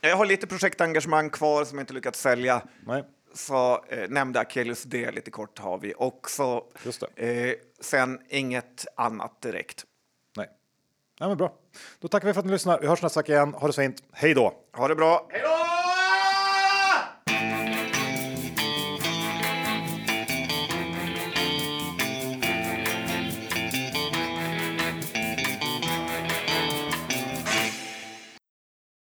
Jag har lite projektengagemang kvar som jag inte lyckats sälja. Nej. Så eh, nämnde Akelius D lite kort har vi också. Just Eh, sen inget annat direkt. Nej. Nej men bra. Då tackar vi för att ni lyssnar. Vi hörs nästa vecka igen. Ha det så fint. Hej då! Ha det bra. Hej då!